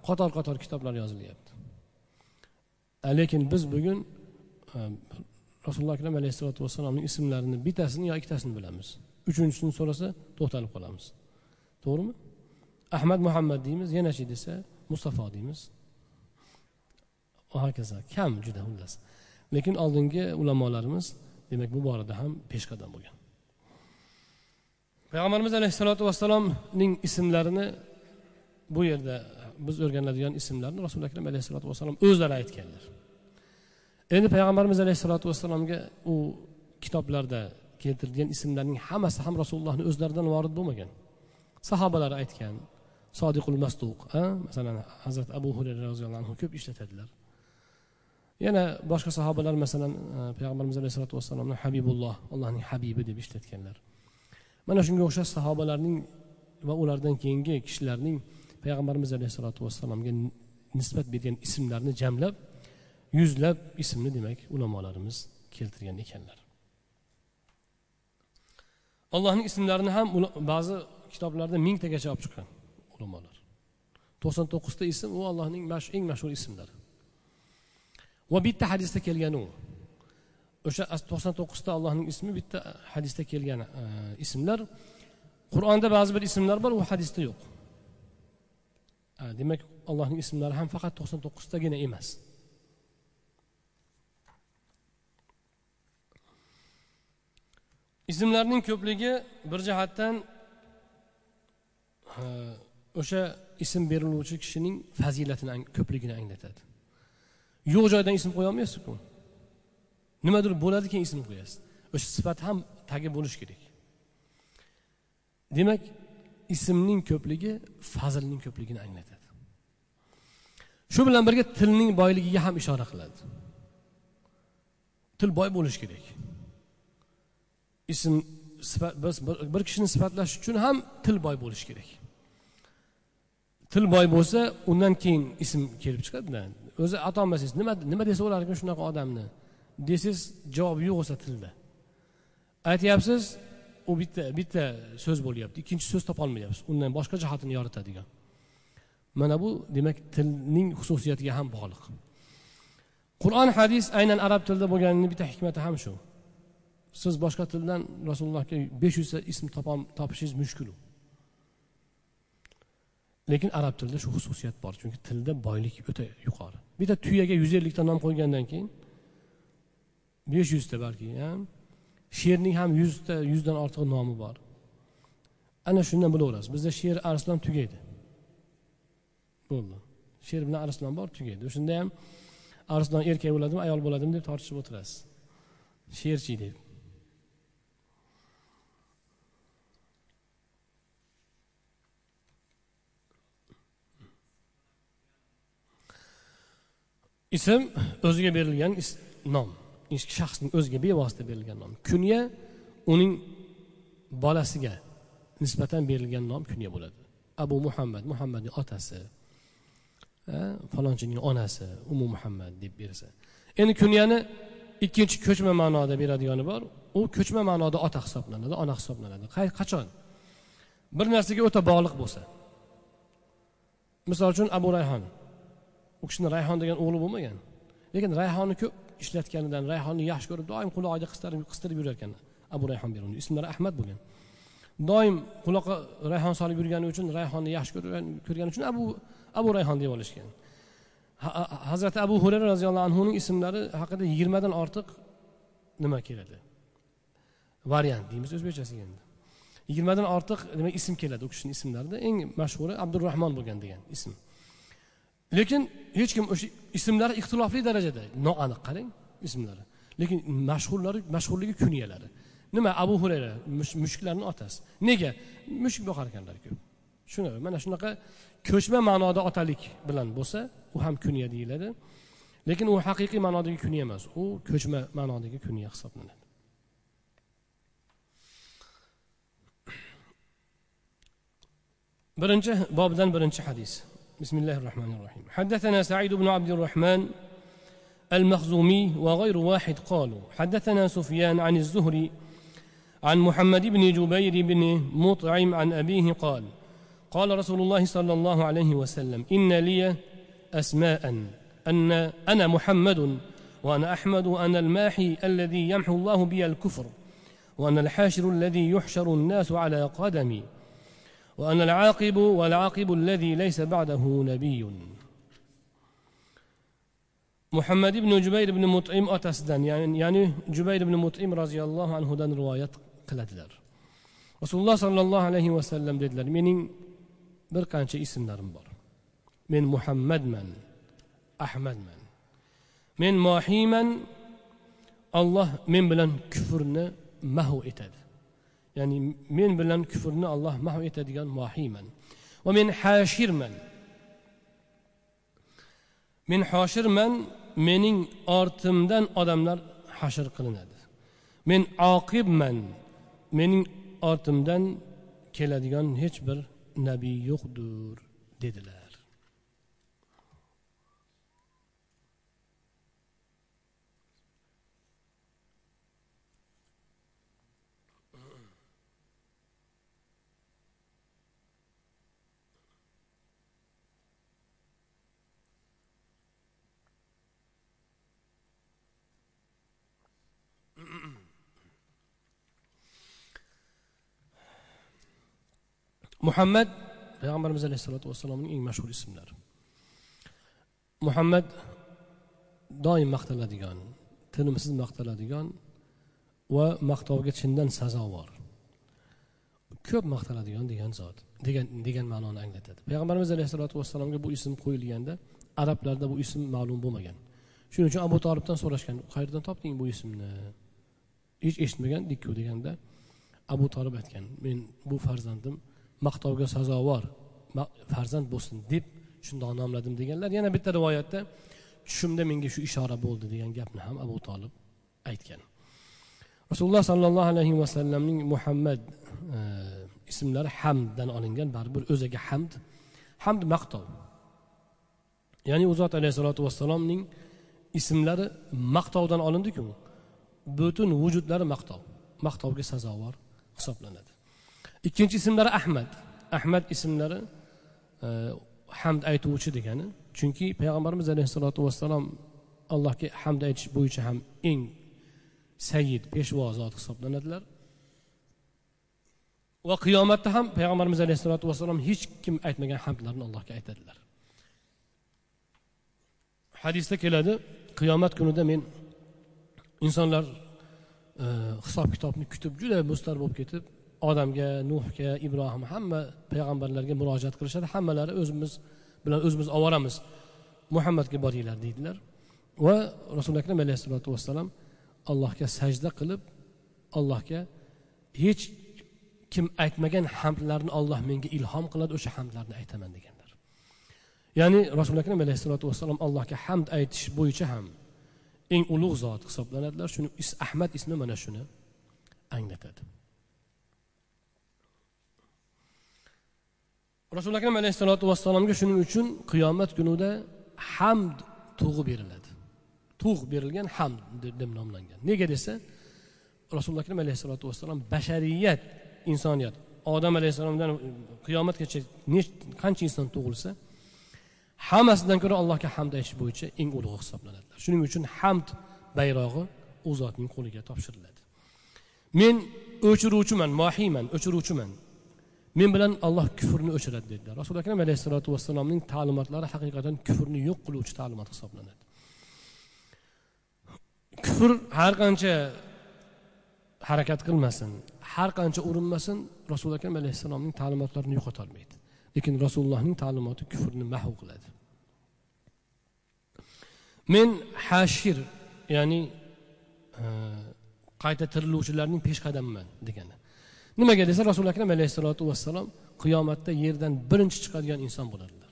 qator qator kitoblar yozilyapti. Lekin biz bugun e, rasululloh akram alayhissalotu vassalomning ismlarini bittasini yo ikkitasini bilamiz. Uchinchisini so'rasa to'xtalib qolamiz. To'g'rimi? Ahmad muhammad deymiz yanachi desa mustafa deymiz. Va hokazo kam juda xullas lekin oldingi ulamolarimiz demak bu borada ham peshqadam bo'lgan. Payg'ambarimiz alayhissalotu vassalomning ismlarini bu yerda biz o'rganadigan ismlarni rasuli akram alayhissalotu vassalom o'zlari aytganlar. Endi payg'ambarimiz alayhissalotu vassalomga u kitoblarda keltirilgan ismlarning hammasi ham rasulullohni o'zlaridan vorid bo'lmagan. Sahobalar aytgan sodiqul masduq masalan hazrat abu hurayra roziyallohu anhu ko'p ishlatadilar. Yana boshqa sahobalar masalan payg'ambarimiz alayhisalotu vassalomni habibulloh allohning habibi deb ishlatganlar. Mana shunga o'xshash sahobalarning va ulardan keyingi kishilarning payg'ambarimiz alayhissalotu vassalomga nisbat bergan ismlarni jamlab yuzlab ismni demak ulamolarimiz keltirgan ekanlar. Allohning ismlarini ham ba'zi kitoblarda mingtagacha olib chiqqan ulamolar. To'qson to'qqizta ism u allohning eng mashhur ismlari. Va bitta hadisda kelgani u. O'sha to'qson to'qqizta allohning ismi bitta hadisda kelgan e, ismlar. Qur'onda ba'zi bir ismlar bor u hadisda yo'q. Demak allohning ismlari ham faqat to'qson to'qqiztagina emas. Ismlarning ko'pligi bir jihatdan o'sha ism beriluvchi kishining fazilatini ko'pligini anglatadi. Yo'q joydan ism qo'yolmaysizku nimadir bo'ladi keyin ism qo'yasiz. O'sha sifat ham tagi bo'lishi kerak. Demak ismning ko'pligi fazlning ko'pligini anglatadi. Shu bilan birga tilning boyligiga ham ishora qiladi. Til boy bo'lishi kerak. Ism biz bir kishini sifatlash uchun ham til boy bo'lishi kerak. Til boy bo'lsa undan keyin ism kelib chiqadida o'zi aytolmasangiz nima nima desa bo'larkan shunaqa odamni? Desangiz javob yo'q bo'lsa tilda. Aytyapsiz u bitta bitta so'z bo'lyapti ikkinchi so'z topolmayapsiz undan boshqa jihatini yoritadigan. Mana bu demak tilning xususiyatiga ham bog'liq. Qur'on hadis aynan arab tilida bo'lganini bitta hikmati ham shu. Siz boshqa tildan rasulullohga besh yuzta ism topishingiz mushkul. Lekin arab tilida shu xususiyat bor chunki tilda boylik o'ta yuqori. Bitta tuyaga yuz ellikta nom qo'ygandan keyin besh yuzta balki sherning ham yuzta yuzdan ortiq nomi bor. Ana shundan bilaverasiz bizda sher arslon tugaydi. Bo'ldi. Sher bilan arslon bor tugaydi. O'shanda ham arslon erkak bo'ladimi ayol bo'ladimi deb tortishib o'tirasiz. Sherchi deb. Ism o'ziga berilgan nom. Shaxsning o'ziga bevosita berilgan nom. Kunya uning bolasiga nisbatan berilgan nom kunya bo'ladi. Abu muhammad muhammadning otasi falonchining onasi umu muhammad deb bersa. Endi kunyani ikkinchi ko'chma ma'noda beradigani bor. U ko'chma ma'noda ota hisoblanadi ona hisoblanadi. Qachon? Bir narsaga o'ta bog'liq bo'lsa. Misol uchun abu rayhon. U kishini rayhon degan o'g'li bo'lmagan. Lekin rayhonni ko'p ishlatganidan rayhonni yaxshi ko'rib doim qulog'iga qistirib qistirib yurar ekan abu rayhon beruni ismlari ahmad bo'lgan. Doim quloqqa rayhon solib yurgani uchun rayhonni yaxshi ko'rgani uchun abu abu rayhon deb olishgan. Hazrati abu hurayra roziyallohu anhuning ismlari haqida yigirmadan ortiq nima keladi? Variant deymiz o'zbekchasiga endi. Yigirmadan ortiq nima ism keladi u kishini ismlarida. Eng mashhuri abdurahmon bo'lgan degan ism. Lekin hech kim o'sha ismlari ixtilofli darajada. Noaniq qarang ismlari. Lekin mashhurlari mashhurligi kunyalari. Nima abu hurayra mushuklarni otasi. Nega? Mushuk boqar ekanlar ko'p. Shunaqa mana shunaqa ko'chma ma'noda otalik bilan bo'lsa u ham kunya deyiladi. Lekin u haqiqiy ma'nodagi kunya emas. U ko'chma ma'nodagi kunya hisoblanadi. Birinchi bobdan birinchi hadis. بسم الله الرحمن الرحيم. حدثنا سعيد بن عبد الرحمن المخزومي وغير واحد قالوا حدثنا سفيان عن الزهري عن محمد بن جبير بن مطعم عن أبيه قال قال رسول الله صلى الله عليه وسلم إن لي أسماء أن أنا محمد وأنا أحمد وأنا الماحي الذي يمحو الله بي الكفر وأنا الحاشر الذي يحشر الناس على قدمي وأنا العاقب والعاقب الذي ليس بعده نبي. محمد بن جبير بن مطعم أتسدن يعني يعني جبير بن مطعم رضي الله عنه دان رواية قلت لر رسول الله صلى الله عليه وسلم دد لر من بركان شيء اسم بر من محمد من؟ أحمد من؟ من ماحي من؟ الله من بلن كفرنا ما هو إتده ya'ni men bilan kufrni alloh mahv etadigan mohiyman. Va men hashirman. Men hoshirman mening ortimdan odamlar hashr qilinadi. Men oqibman mening ortimdan keladigan hech bir nabiy yo'qdir dedilar. Muhammad payg'ambarimiz alayhissalotu vassalomning eng mashhur ismlari muhammad doim maqtaladigan tinimsiz maqtaladigan va maqtovga chindan sazovor. Ko'p maqtaladigan degan zot degan degan ma'noni anglatadi. Payg'ambarimiz alayhissalotu vassalomga bu ism qo'yilganda arablarda bu ism ma'lum bo'lmagan. Shuning uchun abu tolibdan so'rashgan qayerdan topding bu ismni? Hech eshitmagandikku deganda abu tolib aytgan men bu farzandim maqtovga sazovor farzand bo'lsin deb shundoq nomladim deganlar. Yana bitta rivoyatda tushimda menga shu ishora bo'ldi degan gapni ham abu tolib aytgan. Rasululloh sollallohu alayhi vasallamning muhammad e, ismlari hamddan olingan baribir o'ziga hamd hamd maqtov. Ya'ni u zot alayhissalotu vassalomning ismlari maqtovdan olindiku butun vujudlari maqtov maqtovga sazovor hisoblanadi. Ikkinchi ismlari ahmad. Ahmad ismlari e, hamd aytuvchi degani. Chunki payg'ambarimiz alayhissalotu vassalom allohga hamd aytish bo'yicha ham eng sayyid peshvo zot hisoblanadilar. Va qiyomatda ham payg'ambarimiz alayhissalotu vassalom hech kim aytmagan hamdlarni allohga aytadilar. Hadisda keladi qiyomat kunida men insonlar e, hisob kitobni kutib juda mustar bo'lib ketib odamga nuhga ibrohim hamma payg'ambarlarga murojaat qilishadi. Hammalari o'zimiz bilan o'zimiz oboramiz muhammadga boringlar deydilar. Va rasuli akram alayhissalotu vassalam allohga sajda qilib allohga hech kim aytmagan hamdlarni olloh menga ilhom qiladi o'sha hamdlarni aytaman deganlar. Ya'ni rasuli akram alayhissalotu vassalom allohga hamd aytish bo'yicha ham eng ulug' zot hisoblanadilar. Shuni ahmad ismi mana shuni anglatadi. Rasuli akram alayhissalotu vassalomga shuning uchun qiyomat kunida hamd tug'i beriladi. Tug' berilgan hamd deb nomlangan. Nega desa rasululloh akram alayhissalotu vassalom bashariyat insoniyat. Odam alayhissalomdan qiyomatgacha qancha inson tug'ilsa hammasidan ko'ra allohga hamd aytish bo'yicha eng ulug'i hisoblanadilar. Shuning uchun hamd bayrog'i u zotning qo'liga topshiriladi. Men o'chiruvchiman mohiyman o'chiruvchiman. Men bilan alloh kufrni o'chiradi dedilar rasuli akram alayhissalotu vassalomning ta'limotlari haqiqatdan kufrni yo'q qiluvchi ta'limot hisoblanadi. Kufr har qancha harakat qilmasin har qancha urinmasin rasuli akram alayhissalomning ta'limotlarini yo'qotolmaydi lekin rasulullohning ta'limoti kufrni mahv qiladi. Men hashir ya'ni e, qayta tiriluvchilarning peshqadamiman degani. Nimaga desa rasuli akram alayhissalotu vassalom qiyomatda yerdan birinchi chiqadigan inson bo'ladilar.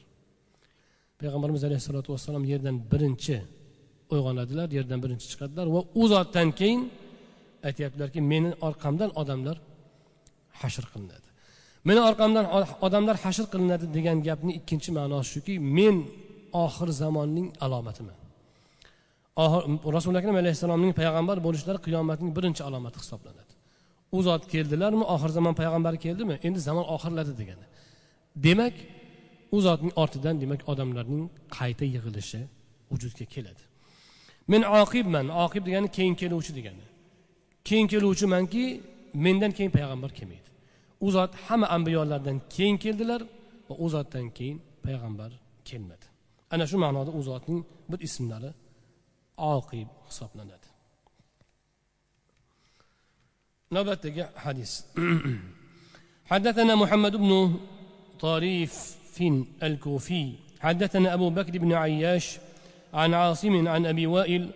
Payg'ambarimiz alayhissalotu vassalom yerdan birinchi uyg'onadilar yerdan birinchi chiqadilar va u zotdan keyin aytyaptilarki meni orqamdan odamlar hashr qilinadi. Meni orqamdan odamlar hashr qilinadi degan gapni ikkinchi ma'nosi shuki men oxir zamonning alomatiman rasuli akram alayhissalomning payg'ambar bo'lishlari qiyomatning birinchi alomati hisoblanadi. U zot keldilarmi? Oxir zamon payg'ambari keldimi? Endi zamon oxirladi degani. Demak u zotning ortidan demak odamlarning qayta yig'ilishi vujudga keladi. Men oqibman. Oqib degani keyin keluvchi degani. Keyin keluvchimanki mendan keyin payg'ambar kelmaydi. U zot hamma ambiyolardan keyin keldilar va u zotdan keyin payg'ambar kelmadi. Ana shu ma'noda u zotning bir ismlari oqib hisoblanadi. Navbatdagi hadis حدثنا محمد بن طريف الكوفي. حدثنا أبو بكر بن عياش عن عاصم عن أبي وائل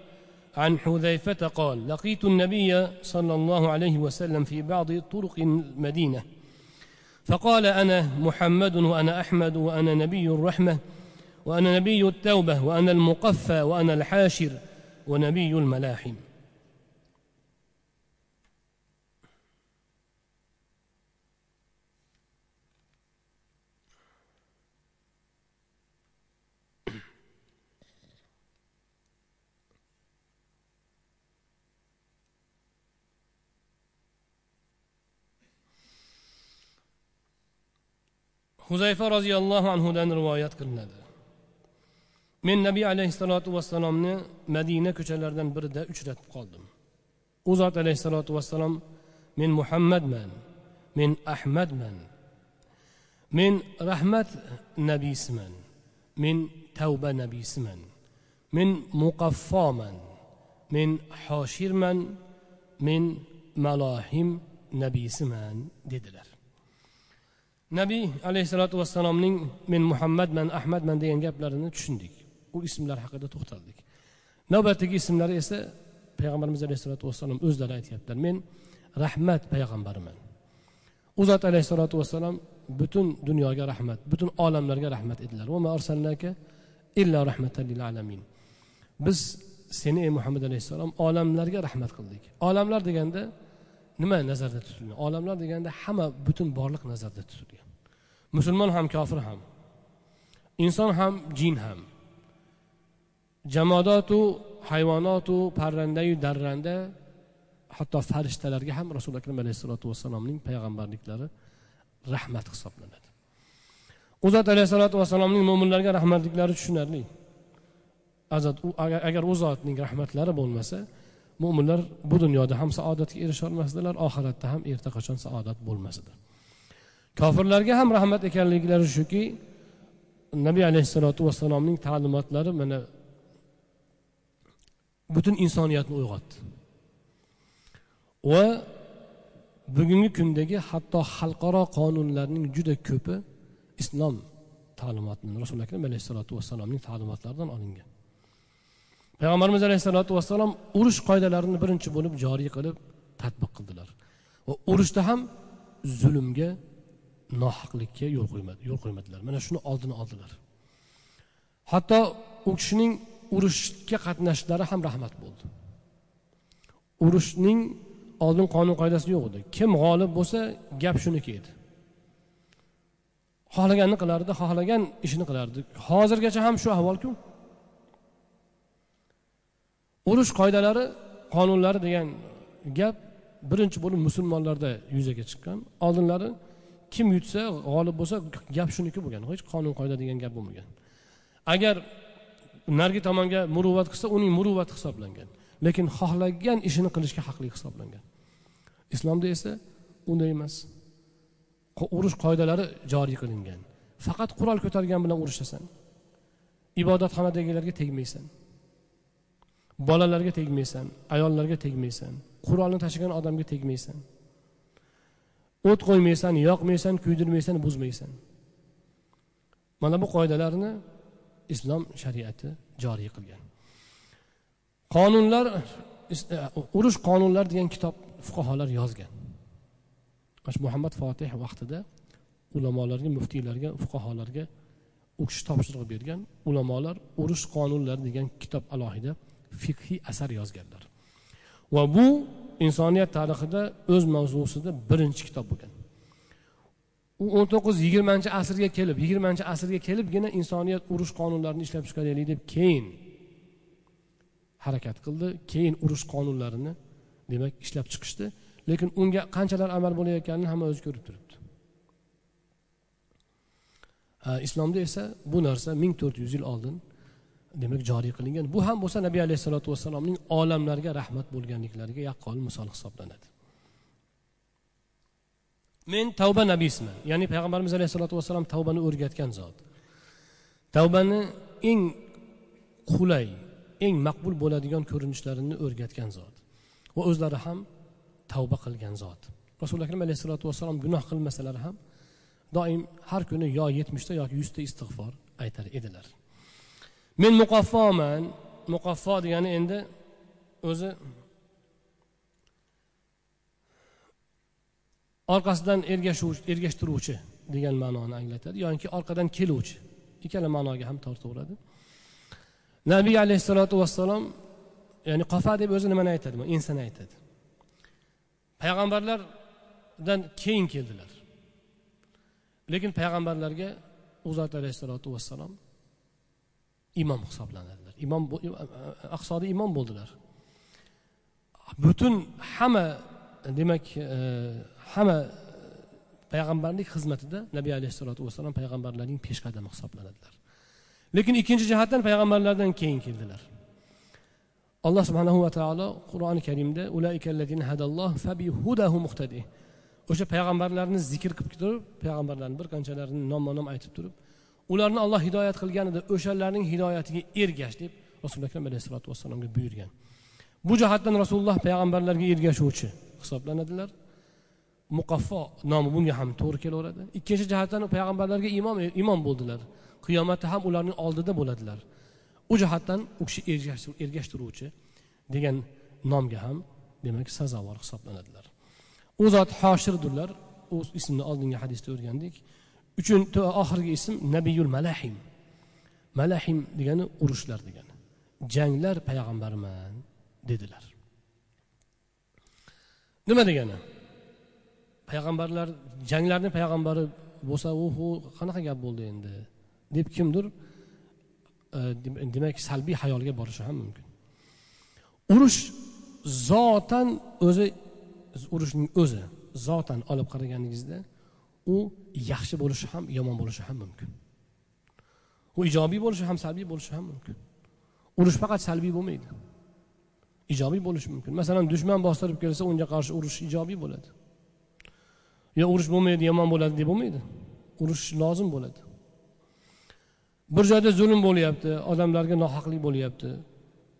عن حذيفة قال لقيت النبي صلى الله عليه وسلم في بعض طرق المدينة. فقال أنا محمد وأنا أحمد وأنا نبي الرحمة وأنا نبي التوبة وأنا المقفى وأنا الحاشر ونبي الملاحم. Huzayfa roziyallohu anhudan rivoyat qilinadi. Men nabiy alayhissalotu vassalomni madina ko'chalaridan birida uchratib qoldim. U zot alayhissalotu vassalom men muhammadman men ahmadman men rahmat nabiysiman men tavba nabiysiman men muqaffoman men hoshirman men malohim nabiysiman dedilar. Nabiy alayhissalotu vassalomning men muhammadman ahmadman degan gaplarini tushundik. U ismlar haqida to'xtaldik. Navbatdagi ismlari esa payg'ambarimiz alayhissalotu vassalom o'zlari aytyaptilar. Men rahmat payg'ambariman. U zot alayhissalotu vassalom butun dunyoga rahmat butun olamlarga rahmat edilar. Illa rahmatan lil alamin. Biz seni ey muhammad alayhissalom olamlarga rahmat qildik. Olamlar deganda nima nazarda tutilgan? Olamlar deganda hamma butun borliq nazarda tutilgan. Musulmon ham kofir ham. Inson ham jin ham. Jamodotu hayvonotu parrandayu darranda hatto farishtalarga ham rasuli akram alayhissalotu vassalomning payg'ambarliklari rahmat hisoblanadi. U zot alayhissalotu vassalomning mo'minlarga rahmatliklari tushunarli. Agar u zotning rahmatlari bo'lmasa mo'minlar bu dunyoda ham saodatga erisholmasdilar oxiratda ham erta qachon saodat bo'lmas edi kofirlarga ham rahmat ekanliklari shuki nabiy alayhissalotu vassalomning ta'limotlari mana butun insoniyatni uyg'otdi. Va bugungi kundagi hatto xalqaro qonunlarning juda ko'pi islom ta'limotidan rasuli akram alayhissalotu vassalomning ta'limotlaridan olingan. Payg'ambarimiz alayhissalotu vassalom urush qoidalarini birinchi bo'lib joriy qilib tadbiq qildilar. Va urushda ham zulmga nohaqlikka yo'l qo'ymadi yo'l qo'ymadilar. Mana shuni oldini oldilar. Hatto u kishining urushga qatnashishlari ham rahmat bo'ldi. Urushning oldin qonun qoidasi yo'q edi. Kim g'olib bo'lsa gap shuniki edi. Xohlaganini qilardi xohlagan ishini qilardi. Hozirgacha ham shu ahvolku. Urush qoidalari qonunlari degan gap birinchi bo'lib musulmonlarda yuzaga chiqqan. Oldinlari kim yutsa g'olib bo'lsa gap shuniki bo'lgan hech qonun qoida degan gap bo'lmagan. Agar narigi tomonga muruvvat qilsa uning muruvvati hisoblangan. Lekin xohlagan ishini qilishga haqli hisoblangan. Islomda esa unday emas. Urush qoidalari joriy qilingan. Faqat qurol ko'targan bilan urushasan ibodatxonadagilarga tegmaysan. Bolalarga tegmaysan ayollarga tegmaysan qurolni tashlagan odamga tegmaysan. O't qo'ymaysan yoqmaysan kuydirmaysan buzmaysan. Mana bu qoidalarni islom shariati joriy qilgan. Qonunlar e, urush qonunlar degan kitob fuqarolar yozgan. Muhammad fotih vaqtida ulamolarga muftiylarga fuqarolarga u kishi topshiriq bergan. Ulamolar urush qonunlari degan kitob alohida fiqhiy asar yozganlar. Va bu insoniyat tarixida o'z mavzusida birinchi kitob bo'lgan. U o'n to'qqiz yigirmanchi asrga kelib yigirmanchi asrga kelibgina insoniyat urush qonunlarini ishlab chiqaraylik deb keyin harakat qildi. Keyin urush qonunlarini demak ishlab chiqishdi. Lekin unga qanchalar amal bo'layotganini hamma o'zi ko'rib turibdi. Islomda esa bu narsa ming to'rt yuz yil oldin demak joriy qilingan. Bu ham bo'lsa nabiy alayhissalotu vassalomning olamlarga rahmat bo'lganliklariga yaqqol misol hisoblanadi. Men tavba nabiysiman ya'ni payg'ambarimiz alayhissalotu vassalom tavbani o'rgatgan zot. Tavbani eng qulay eng maqbul bo'ladigan ko'rinishlarini o'rgatgan zot va o'zlari ham tavba qilgan zot. Rasuli akram alayhissalotu vassalom gunoh qilmasalar ham doim har kuni yo yetmishta yoki yuzta istig'for aytar edilar. Men muqaffoman. Muqaffo degani endi o'zi orqasidan ergashtiruvchi degan ma'noni anglatadi yoki orqadan keluvchi. Ikkala ma'noga ham tortaveradi nabiy alayhissalotu vassalom ya'ni qofa deb o'zi nimani aytadi? Insani aytadi. Payg'ambarlardan keyin keldilar. Lekin payg'ambarlarga u zot alayhissalotu vassalom imom hisoblanadilar. Imom e, e, aqsoda imom bo'ldilar. Butun hamma demak e, hamma payg'ambarlik xizmatida nabiy alayhissalotu vassalom payg'ambarlarning peshqadami hisoblanadilar. Lekin ikkinchi jihatdan payg'ambarlardan keyin keldilar. Alloh subhanahu va taolo qur'oni karimda o'sha payg'ambarlarni zikr qilib turib payg'ambarlarni bir qanchalarini nomma nom aytib turib ularni olloh hidoyat qilganida o'shalarning hidoyatiga ergash deb rasuli akram alayhissalotu vassalomga buyurgan. Bu jihatdan rasululloh payg'ambarlarga ergashuvchi hisoblanadilar. Muqaffo nomi bunga ham to'g'ri kelaveradi. Ikkinchi jihatdan payg'ambarlarga imom imom bo'ldilar. Qiyomatda ham ularning oldida bo'ladilar. U jihatdan u kishi ergashtiruvchi degan nomga ham demak sazovor hisoblanadilar. U zot hoshirdirlar u ismni oldingi hadisda o'rgandik. Uchinchi oxirgi ism nabiyul malahim. Malahim degani urushlar degani. Janglar payg'ambarman dedilar. Nima degani? Payg'ambarlar janglarni payg'ambari bo'lsa u qanaqa gap bo'ldi endi? deb kimdir e, demak salbiy hayolga borishi ham mumkin. Urush zotan o'zi urushning o'zi zotan olib qaraganingizda u yaxshi bo'lishi ham yomon bo'lishi ham mumkin. U ijobiy bo'lishi ham salbiy bo'lishi ham mumkin. Urush faqat salbiy bo'lmaydi. Ijobiy bo'lishi mumkin. Masalan dushman bostirib kelsa unga qarshi urush ijobiy bo'ladi. Yo urush bo'lmaydi yomon bo'ladi deb bo'lmaydi. Urush lozim bo'ladi. Bir joyda zulm bo'lyapti odamlarga nohaqlik bo'lyapti.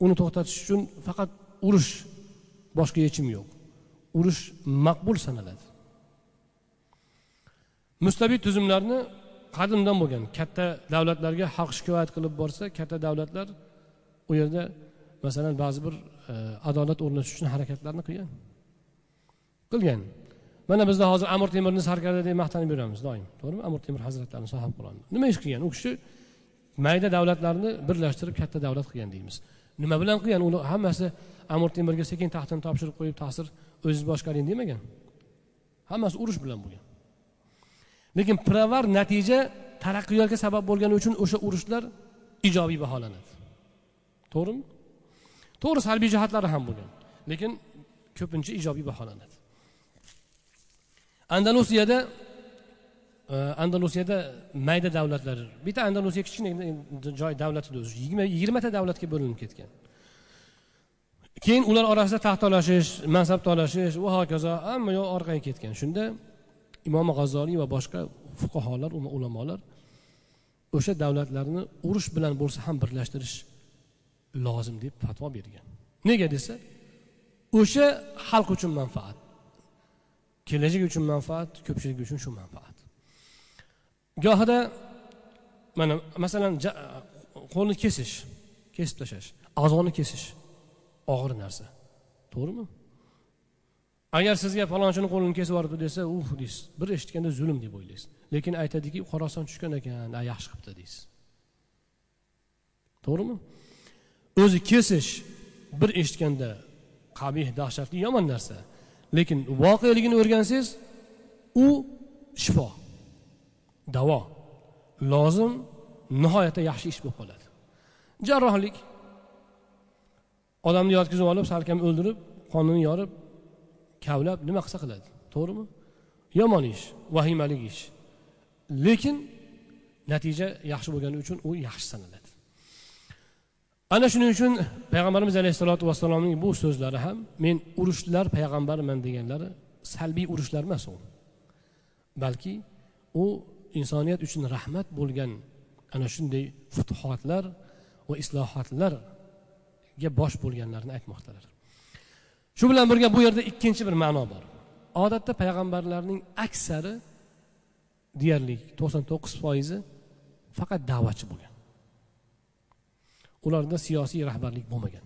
Uni to'xtatish uchun faqat urush boshqa yechim yo'q. Urush maqbul sanaladi. Mustabid tuzumlarni qadimdan bo'lgan katta davlatlarga xalq shikoyat qilib borsa katta davlatlar u yerda masalan ba'zi bir e, adolat o'rnatish uchun harakatlarni qilgan. Qilgan. Mana bizda hozir amir temurni sarkari deb maqtanib yuramiz doim. To'g'rimi? Amir temur hazratlarini sohib qur'oni nima ish qilgan? U kishi mayda davlatlarni birlashtirib katta davlat qilgan deymiz. Nima bilan qilgan? Uni hammasi amir temurga sekin taxtini topshirib qo'yib ta'sir o'zingiz boshqaring demagan. Hammasi urush bilan bo'lgan. Lekin pirovar natija taraqqiyotga sabab bo'lgani uchun o'sha urushlar ijobiy baholanadi. To'g'rimi? To'g'ri salbiy jihatlari ham bo'lgan. Lekin ko'pincha ijobiy baholanadi. Andalusiyada e, andalusiyada mayda davlatlar bitta andalusiya kichkina joy davlat edi o'zi. Yigirmata davlatga bo'linib ketgan. Keyin ular orasida taxt talashish mansab talashish va hokazo hamma yoq orqaga ketgan. Shunda imom g'azoliy va boshqa fuqarolar ulamolar o'sha davlatlarni urush bilan bo'lsa ham birlashtirish lozim deb fatvo bergan. Nega desa o'sha xalq uchun manfaat kelajak uchun manfaat ko'pchilik uchun shu manfaat. Gohida mana masalan qo'lni kesish kesib tashlash a'zoni kesish og'ir narsa. To'g'rimi? Agar sizga palonchini qo'lini kesib yuboribdi desa uf deysiz bir eshitganda zulm deb o'ylaysiz. Lekin aytadiki xorason tushgan ekan yaxshi qilibdi deysiz. To'g'rimi? O'zi kesish bir eshitganda qabih dahshatli yomon narsa. Lekin voqeligini o'rgansangiz u shifo davo lozim nihoyatda yaxshi ish bo'lib qoladi. Jarrohlik. Odamni yotqizib olib salkam o'ldirib qonini yorib kavlab nima qilsa qiladi. To'g'rimi? Yomon ish vahimali ish. Lekin natija yaxshi bo'lgani uchun u yaxshi sanaladi. Ana shuning uchun payg'ambarimiz alayhissalotu vassalomning bu so'zlari ham men urushlar payg'ambarman deganlari salbiy urushlar emas u. Balki u insoniyat uchun rahmat bo'lgan ana shunday futuhotlar va islohotlarga bosh bo'lganlarini aytmoqdalar. Shu bilan birga bu yerda ikkinchi bir ma'no bor. Odatda payg'ambarlarning aksari deyarli to'qson to'qqiz foizi faqat da'vatchi bo'lgan. Ularda siyosiy rahbarlik bo'lmagan.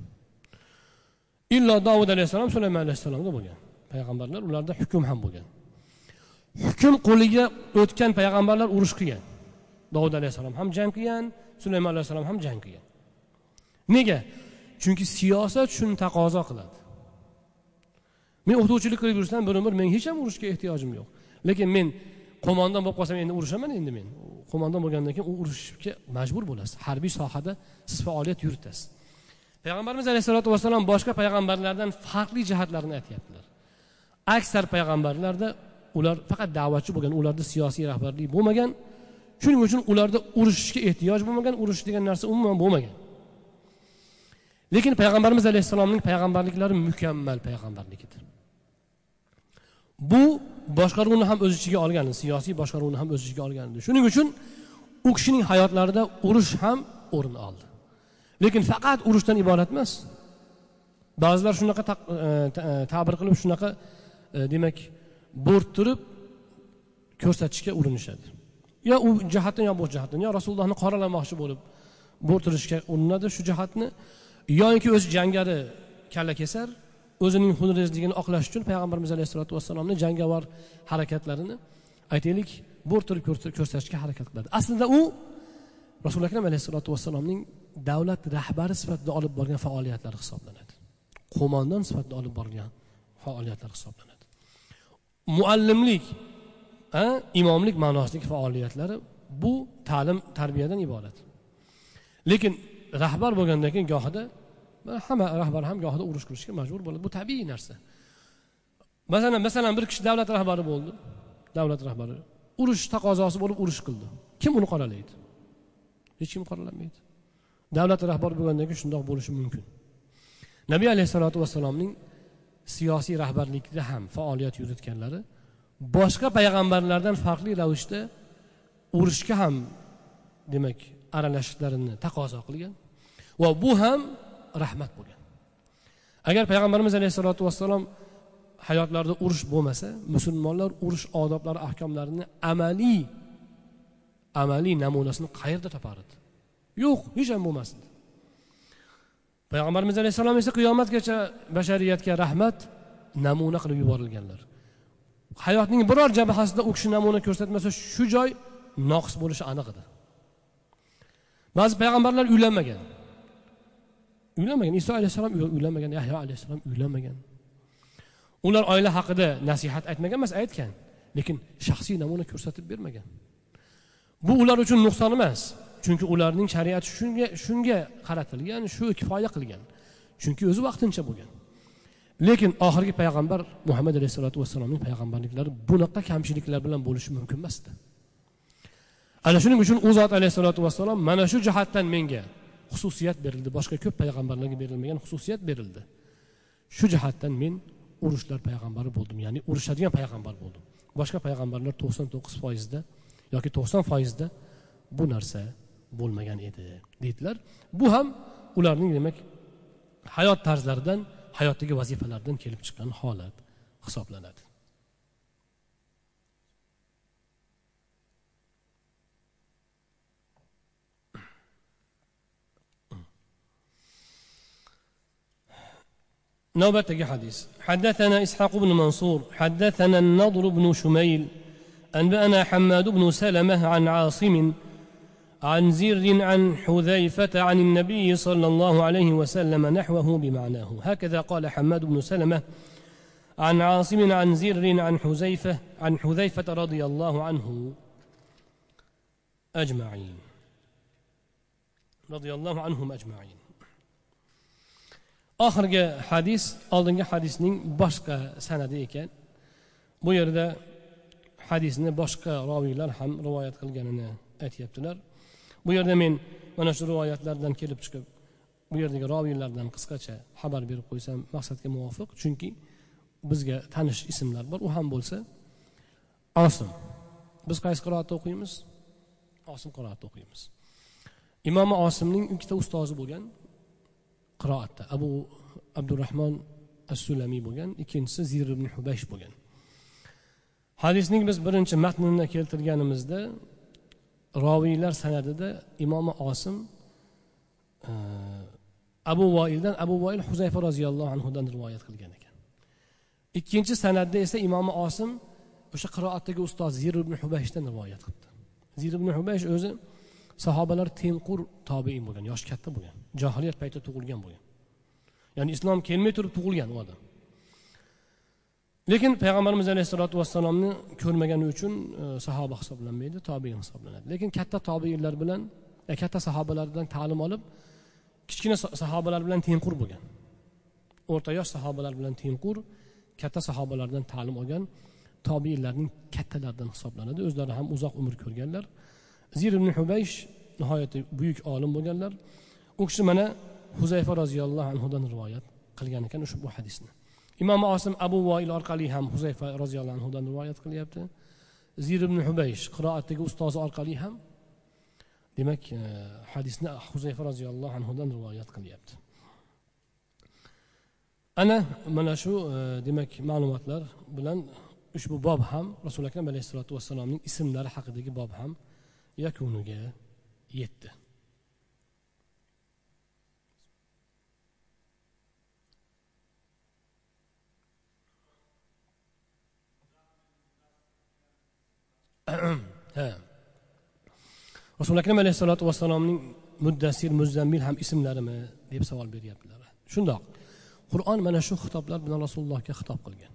Illo dovud alayhissalom sulaymon alayhissalomda bo'lgan. Payg'ambarlar ularda hukm ham bo'lgan. Hukm qo'liga o'tgan payg'ambarlar urush qilgan. Dovud alayhissalom ham jang qilgan sulaymon alayhissalom ham jang qilgan. Nega? Chunki siyosat shuni taqozo qiladi. Men o'qituvchilik qilib yursam bir umr men hech ham urushga ehtiyojim yo'q. Lekin men qo'mondon bo'lib qolsam endi urushaman endi men. Qo'mondon bo'lgandan keyin u urushga majbur bo'lasiz harbiy sohada siz faoliyat yuritasiz. Payg'ambarimiz alayhissalotu vassalom boshqa payg'ambarlardan farqli jihatlarini aytyaptilar. Aksar payg'ambarlarda ular faqat da'vatchi bo'lgan ularda siyosiy rahbarlik bo'lmagan shuning uchun ularda urushishga ehtiyoj bo'lmagan urush degan narsa umuman bo'lmagan. Lekin payg'ambarimiz alayhissalomning payg'ambarliklari mukammal payg'ambarligidir. Bu boshqaruvni ham o'z ichiga olgan siyosiy boshqaruvni ham o'z ichiga olgan shuning uchun u kishining hayotlarida urush ham o'rin oldi. Lekin faqat urushdan iborat emas. Ba'zilar shunaqa e, e, ta'bir qilib shunaqa e, demak bo'rttirib ko'rsatishga urinishadi. Yo u jihatdan yo bu jihatdan yo rasulullohni qoralamoqchi bo'lib bo'rttirishga urinadi shu jihatni yoinki o'zi jangari kalla kesar o'zining xunrezligini oqlash uchun payg'ambarimiz alayhissalotu vassalomni jangovar harakatlarini aytaylik. Bo'rttirib ko'rsatishga harakat qiladi. Aslida u rasuli akram alayhissalotu vassalomning davlat rahbari sifatida olib borgan faoliyatlari hisoblanadi. Qo'mondon sifatida olib borgan faoliyatlar hisoblanadi. Muallimlik imomlik ma'nosidagi faoliyatlari bu ta'lim tarbiyadan iborat. Lekin rahbar bo'lgandan keyin gohida hamma rahbar ham gohida urush qilishga majbur bo'ladi bu tabiiy narsa. Masalan masalan bir kishi davlat rahbari bo'ldi. Davlat rahbari urush taqozosi bo'lib urush qildi. Kim uni qoralaydi? Hech kim qoralamaydi. Davlat rahbari bo'lgandan keyin shundoq bo'lishi mumkin. Nabiy alayhissalotu vassalomning siyosiy rahbarlikda ham faoliyat yuritganlari boshqa payg'ambarlardan farqli ravishda urushga ham demak aralashishlarini taqozo qilgan. Va bu ham rahmat bo'lgan. Agar payg'ambarimiz alayhissalotu vassalom hayotlarida urush bo'lmasa musulmonlar urush odoblari ahkomlarini amaliy amaliy namunasini qayerda topar edi? Yo'q hech ham bo'lmasdi. Payg'ambarimiz alayhissalom esa qiyomatgacha bashariyatga rahmat namuna qilib yuborilganlar. Hayotning biror jabhasida u kishi namuna ko'rsatmasa shu joy noqis bo'lishi aniq edi. Ba'zi payg'ambarlar uylanmagan. Uylanmagan. Iso alayhissalom uylanmagan yahyo alayhissalom uylanmagan. Ular oila haqida nasihat aytmagan emas aytgan. Lekin shaxsiy namuna ko'rsatib bermagan. Bu ular uchun nuqson emas. Chunki ularning shariati shunga shunga qaratilgan shu kifoya qilgan. Chunki o'zi vaqtincha bo'lgan. Lekin oxirgi payg'ambar muhammad alayhissalotu vassalomning payg'ambarliklari bunaqa kamchiliklar bilan bo'lishi mumkin emasdi. Ana shuning uchun u zot alayhissalotu vassalom mana shu jihatdan menga xususiyat berildi. Boshqa ko'p payg'ambarlarga berilmagan xususiyat berildi. Shu jihatdan men urushlar payg'ambari bo'ldim ya'ni urushadigan payg'ambar bo'ldim. Boshqa payg'ambarlar to'qson to'qqiz foizda yoki to'qson foizda bu narsa bo'lmagan edi deydilar. Bu ham ularning demak hayot tarzlaridan hayotdagi vazifalardan kelib chiqqan holat hisoblanadi. نوبة حديث. حدثنا إسحاق بن منصور حدثنا النضر بن شميل أنبأنا حماد بن سلمة عن عاصم عن زر عن حذيفة عن النبي صلى الله عليه وسلم نحوه بمعناه. هكذا قال حماد بن سلمة عن عاصم عن زر عن حذيفة عن حذيفة رضي الله عنه أجمعين. رضي الله عنهم أجمعين. Oxirgi hadis oldingi hadisning boshqa sanadi ekan. Bu yerda hadisni boshqa roviylar ham rivoyat qilganini aytyaptilar. Bu yerda men mana shu rivoyatlardan kelib chiqib bu yerdagi roviylardan qisqacha xabar berib qo'ysam maqsadga muvofiq chunki bizga tanish ismlar bor. U ham bo'lsa osim. Biz qaysi qiroatda o'qiymiz? Osim qiroatda o'qiymiz. Imomi osimning ikkita ustozi bo'lgan. Qiroatda. Abu abdurahmon as sulamiy bo'lgan ikkinchisi zir ibn hubaysh bo'lgan. Hadisning biz birinchi matnini keltirganimizda roviylar sanadida imomi osim e, abu voildan abu voil huzayfa roziyallohu anhudan rivoyat qilgan ekan. Ikkinchi sanatda esa imomi osim o'sha qiroatdagi ustoz zir ibn hubayshdan rivoyat qilibdi zir ibn hubaysh o'zi sahobalar tengqur tobein bo'lgan yoshi katta bo'lgan johiliyat paytida tug'ilgan bo'lgan. Ya'ni islom kelmay turib tug'ilgan u odam. Lekin payg'ambarimiz alayhissalotu vassalomni ko'rmagani uchun e, sahoba hisoblanmaydi tobein hisoblanadi. Lekin katta tobeinlar bilan e, katta sahobalardan ta'lim olib kichkina sahobalar bilan tengqur bo'lgan. O'rta yosh sahobalar bilan tengqur katta sahobalardan ta'lim olgan tobeinlarning kattalaridan hisoblanadi. O'zlari ham uzoq umr ko'rganlar. Zir ibn hubaysh nihoyatda buyuk olim bo'lganlar. U kishi mana huzayfa roziyallohu anhudan rivoyat qilgan ekan ushbu hadisni. Imom osim abu voil orqali ham huzayfa roziyallohu anhudan rivoyat qilyapti. Zir ibn hubaysh qiroatdagi ustozi orqali ham demak e, hadisni huzayfa roziyallohu anhudan rivoyat qilyapti. Ana mana shu e, demak ma'lumotlar bilan ushbu bob ham rasuli akram alayhissalotu vassalomning ismlari haqidagi bob ham yakuniga yetdi rasuli akram alayhissalotu vassalomning muddassir muzammil ham ismlarimi deb savol beryaptilar shundoq qur'on mana shu xitoblar bilan rasulullohga xitob qilgan.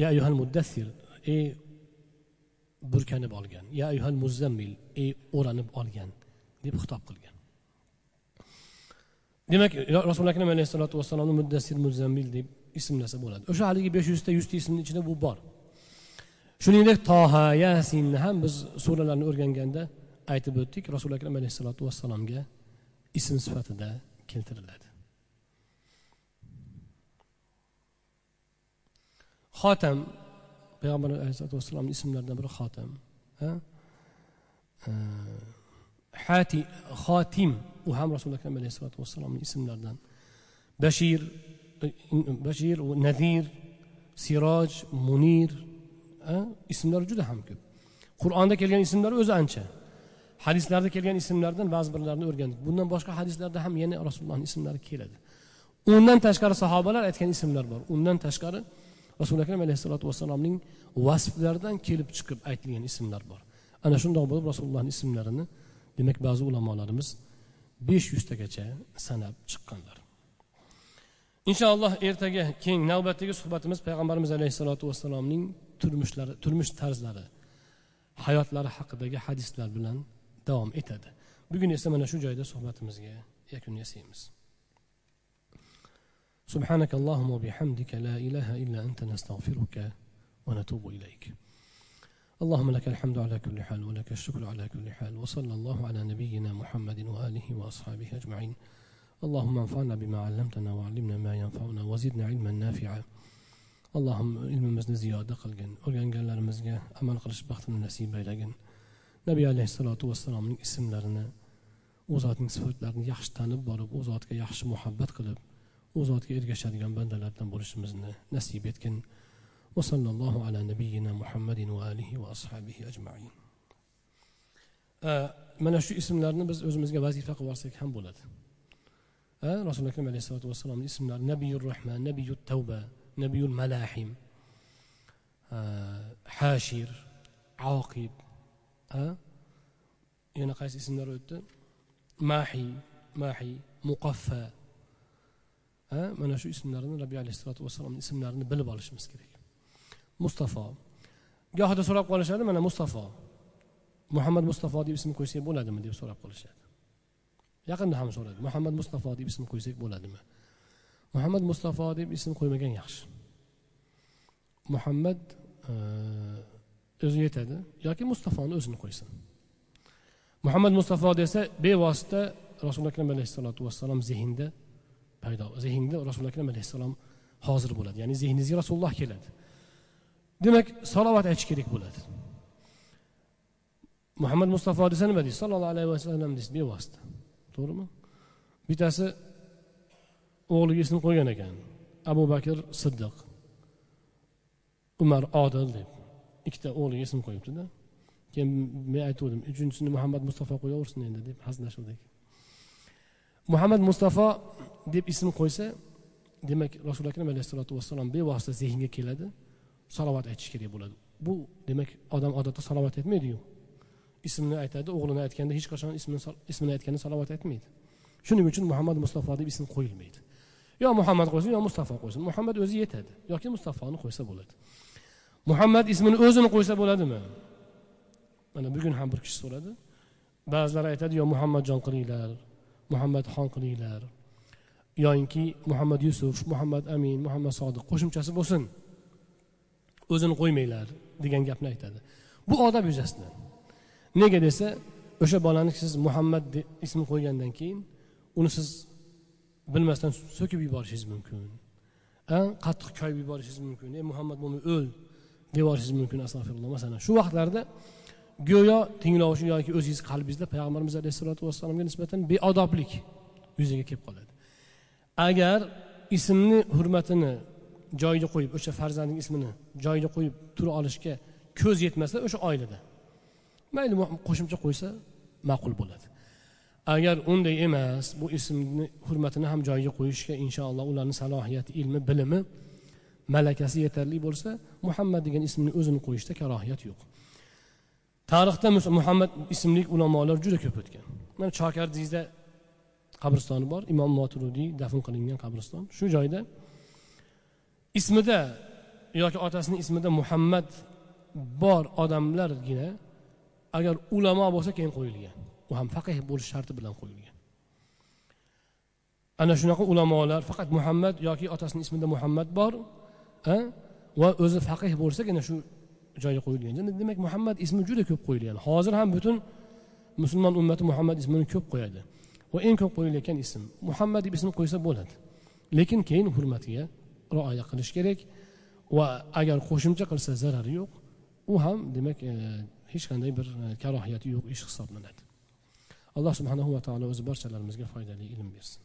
Ya ayyuhal muddassir ey burkanib olgan. Ya ayhal muzammil ey o'ranib olgan deb xitob qilgan. Demak rasuli akram alayhissalotu vassalomni muddassir muzammil deb ismlasa bo'ladi. O'sha haligi besh yuzta yuzta ismni ichida bu bor. Shuningdek toha yasinni ham biz suralarni o'rganganda aytib o'tdik rasuli akram alayhissalotu vassalomga ism sifatida keltiriladi. Xotam payg'ambar alayhisalotu vassalomni ismlaridan biri xotim hati xotim u ham rasuli akram alayhissalotu vassalomni ismlaridan. Bashir bashir nadir siroj munir ismlar juda ham ko'p. Qur'onda kelgan ismlar o'zi ancha. Hadislarda kelgan ismlardan ba'zi birlarini o'rgandik. Bundan boshqa hadislarda ham yana rasulullohni ismlari keladi. Undan tashqari sahobalar aytgan ismlar bor. Undan tashqari rasuli akram alayhissalotu vassalomning vasflaridan kelib chiqib aytilgan ismlar bor. Ana shundoq bo'lib rasulullohni ismlarini demak ba'zi ulamolarimiz besh yuztagacha sanab chiqqanlar. Inshaalloh ertaga keng navbatdagi suhbatimiz payg'ambarimiz alayhissalotu vassalomning turmushlari turmush tarzlari hayotlari haqidagi hadislar bilan davom etadi. Bugun esa mana shu joyda suhbatimizga yakun yasaymiz. سبحانك اللهم وبحمدك لا إله إلا أنت نستغفرك ونتوب إليك. اللهم لك الحمد على كل حال ولك الشكر على كل حال وصلى الله على نبينا محمد وآله وأصحابه أجمعين. اللهم انفعنا بما علمتنا وعلمنا ما ينفعنا وزدنا علما نافعا. اللهم علم مزن زيادة قلقا أرغان قال لنا مزقا أمان قلش بختنا نسيبا لقن نبي عليه الصلاة والسلام من اسم لنا وزاد صفات لنا يحش تانب بارب وزاتك يحش محبت قلب u zotga ergashadigan bandalardan bo'lishimizni nasib etgin وصلى الله على نبينا محمد وآله وأصحابه أجمعين mana shu ismlarni biz o'zimizga vazifa qilib olsak ham bo'ladi rasululloh akram alayhissalotu vassalomni ismlari nabiyur rahman nabiyut tavba nabiyul malahim hashir oqib yana qaysi ismlar o'tdi mahi mahi muqaffa mana shu ismlarni rabiy alayhissalotu vassalomni ismlarini bilib olishimiz kerak. Mustafo gohida so'rab qolishadi mana mustafo muhammad mustafo deb ism qo'ysak bo'ladimi deb so'rab qolishadi. Yaqinda ham so'radi. Muhammad mustafo deb ism qo'ysak bo'ladimi? Muhammad mustafo deb ism qo'ymagan yaxshi. Muhammad e, o'zi yetadi yoki mustafoni o'zini qo'ysin. Muhammad mustafo desa bevosita rasuli akram alayhissalotu vassalom zehnda paydo. Zehnda rasululloh akram alayhissalom hozir bo'ladi. Ya'ni zehningizga rasululloh keladi. Demak salovat aytish kerak bo'ladi. Muhammad mustafo desa nima deysiz sallallohu alayhi vasallam deysiz bevosita. To'g'rimi? Bittasi o'g'liga ism qo'ygan ekan. Abu bakr siddiq. Umar odil deb ikkita o'g'liga ism qo'yibdida. Keyin men aytgandim uchinchisini muhammad mustafo qo'yaversin endi deb hazillashuvdik. Muhammad mustafo deb ism qo'ysa demak rasuli akram alayhissalotu vassalom bevosita zehnga keladi salovat aytish kerak bo'ladi. Bu demak odam odatda salovat aytmaydiyu ismini aytadi o'g'lini aytganda hech qachon ismini ismini aytganda salovat aytmaydi. Shuning uchun muhammad mustafo deb ism qo'yilmaydi. Yo muhammad qo'ysin yo mustafo qo'ysin muhammad o'zi yetadi yoki mustafoni qo'ysa bo'ladi. Muhammad ismini o'zini qo'ysa bo'ladimi? Mana bugun ham bir kishi so'radi. Ba'zilar aytadi yo muhammadjon qilinglar muhammadxon qilinglar. Yoyinki muhammad yusuf muhammad amin muhammad sodiq qo'shimchasi bo'lsin. O'zini qo'ymanglar degan gapni aytadi. Bu odob yuzasidan. Nega desa o'sha bolani siz muhammad ismi qo'ygandan keyin uni siz bilmasdan so'kib yuborishingiz mumkin. Qattiq koyib yuborishingiz mumkin. Ey muhammad bo'lmay o'l yuborishingiz mumkin astag'firulloh. Masalan shu vaqtlarda go'yo tinglovchi yoki o'zingiz qalbingizda payg'ambarimiz alayhissalotu vassalomga nisbatan beodoblik yuzaga kelib qoladi. Agar ismni hurmatini joyiga qo'yib o'sha farzandning ismini joyiga qo'yib tura olishga ko'z yetmasa o'sha oilada mayli qo'shimcha qo'ysa ma'qul bo'ladi. Agar unday emas bu ismni hurmatini ham joyiga qo'yishga inshaalloh ularni salohiyati ilmi bilimi malakasi yetarli bo'lsa muhammad degan ismni o'zini qo'yishda karohiyat yo'q. Tarixda muhammad ismli ulamolar juda ko'p o'tgan. Mana chokardizda qabristoni bor imom moturudiy dafn qilingan qabriston. Shu joyda ismida yoki otasini ismida muhammad bor odamlargina agar ulamo bo'lsa keyin qo'yilgan. U ham faqih bo'lish sharti bilan qo'yilgan. Ana shunaqa ulamolar faqat muhammad yoki otasini ismida muhammad bor va o'zi faqih bo'lsagina shu joyga qo'yilgan. Demak muhammad ismi juda ko'p qo'yilgan. Hozir ham butun musulmon ummati muhammad ismini ko'p qo'yadi. Va eng ko'p qo'yilayotgan ism muhammad deb ism qo'ysa bo'ladi. Lekin keyin hurmatiga rioya qilish kerak va agar qo'shimcha qilsa zarari yo'q u ham demak e, hech qanday bir e, karohiyati yo'q ish hisoblanadi. Alloh subhanahu va taolo o'zi barchalarimizga foydali ilm bersin.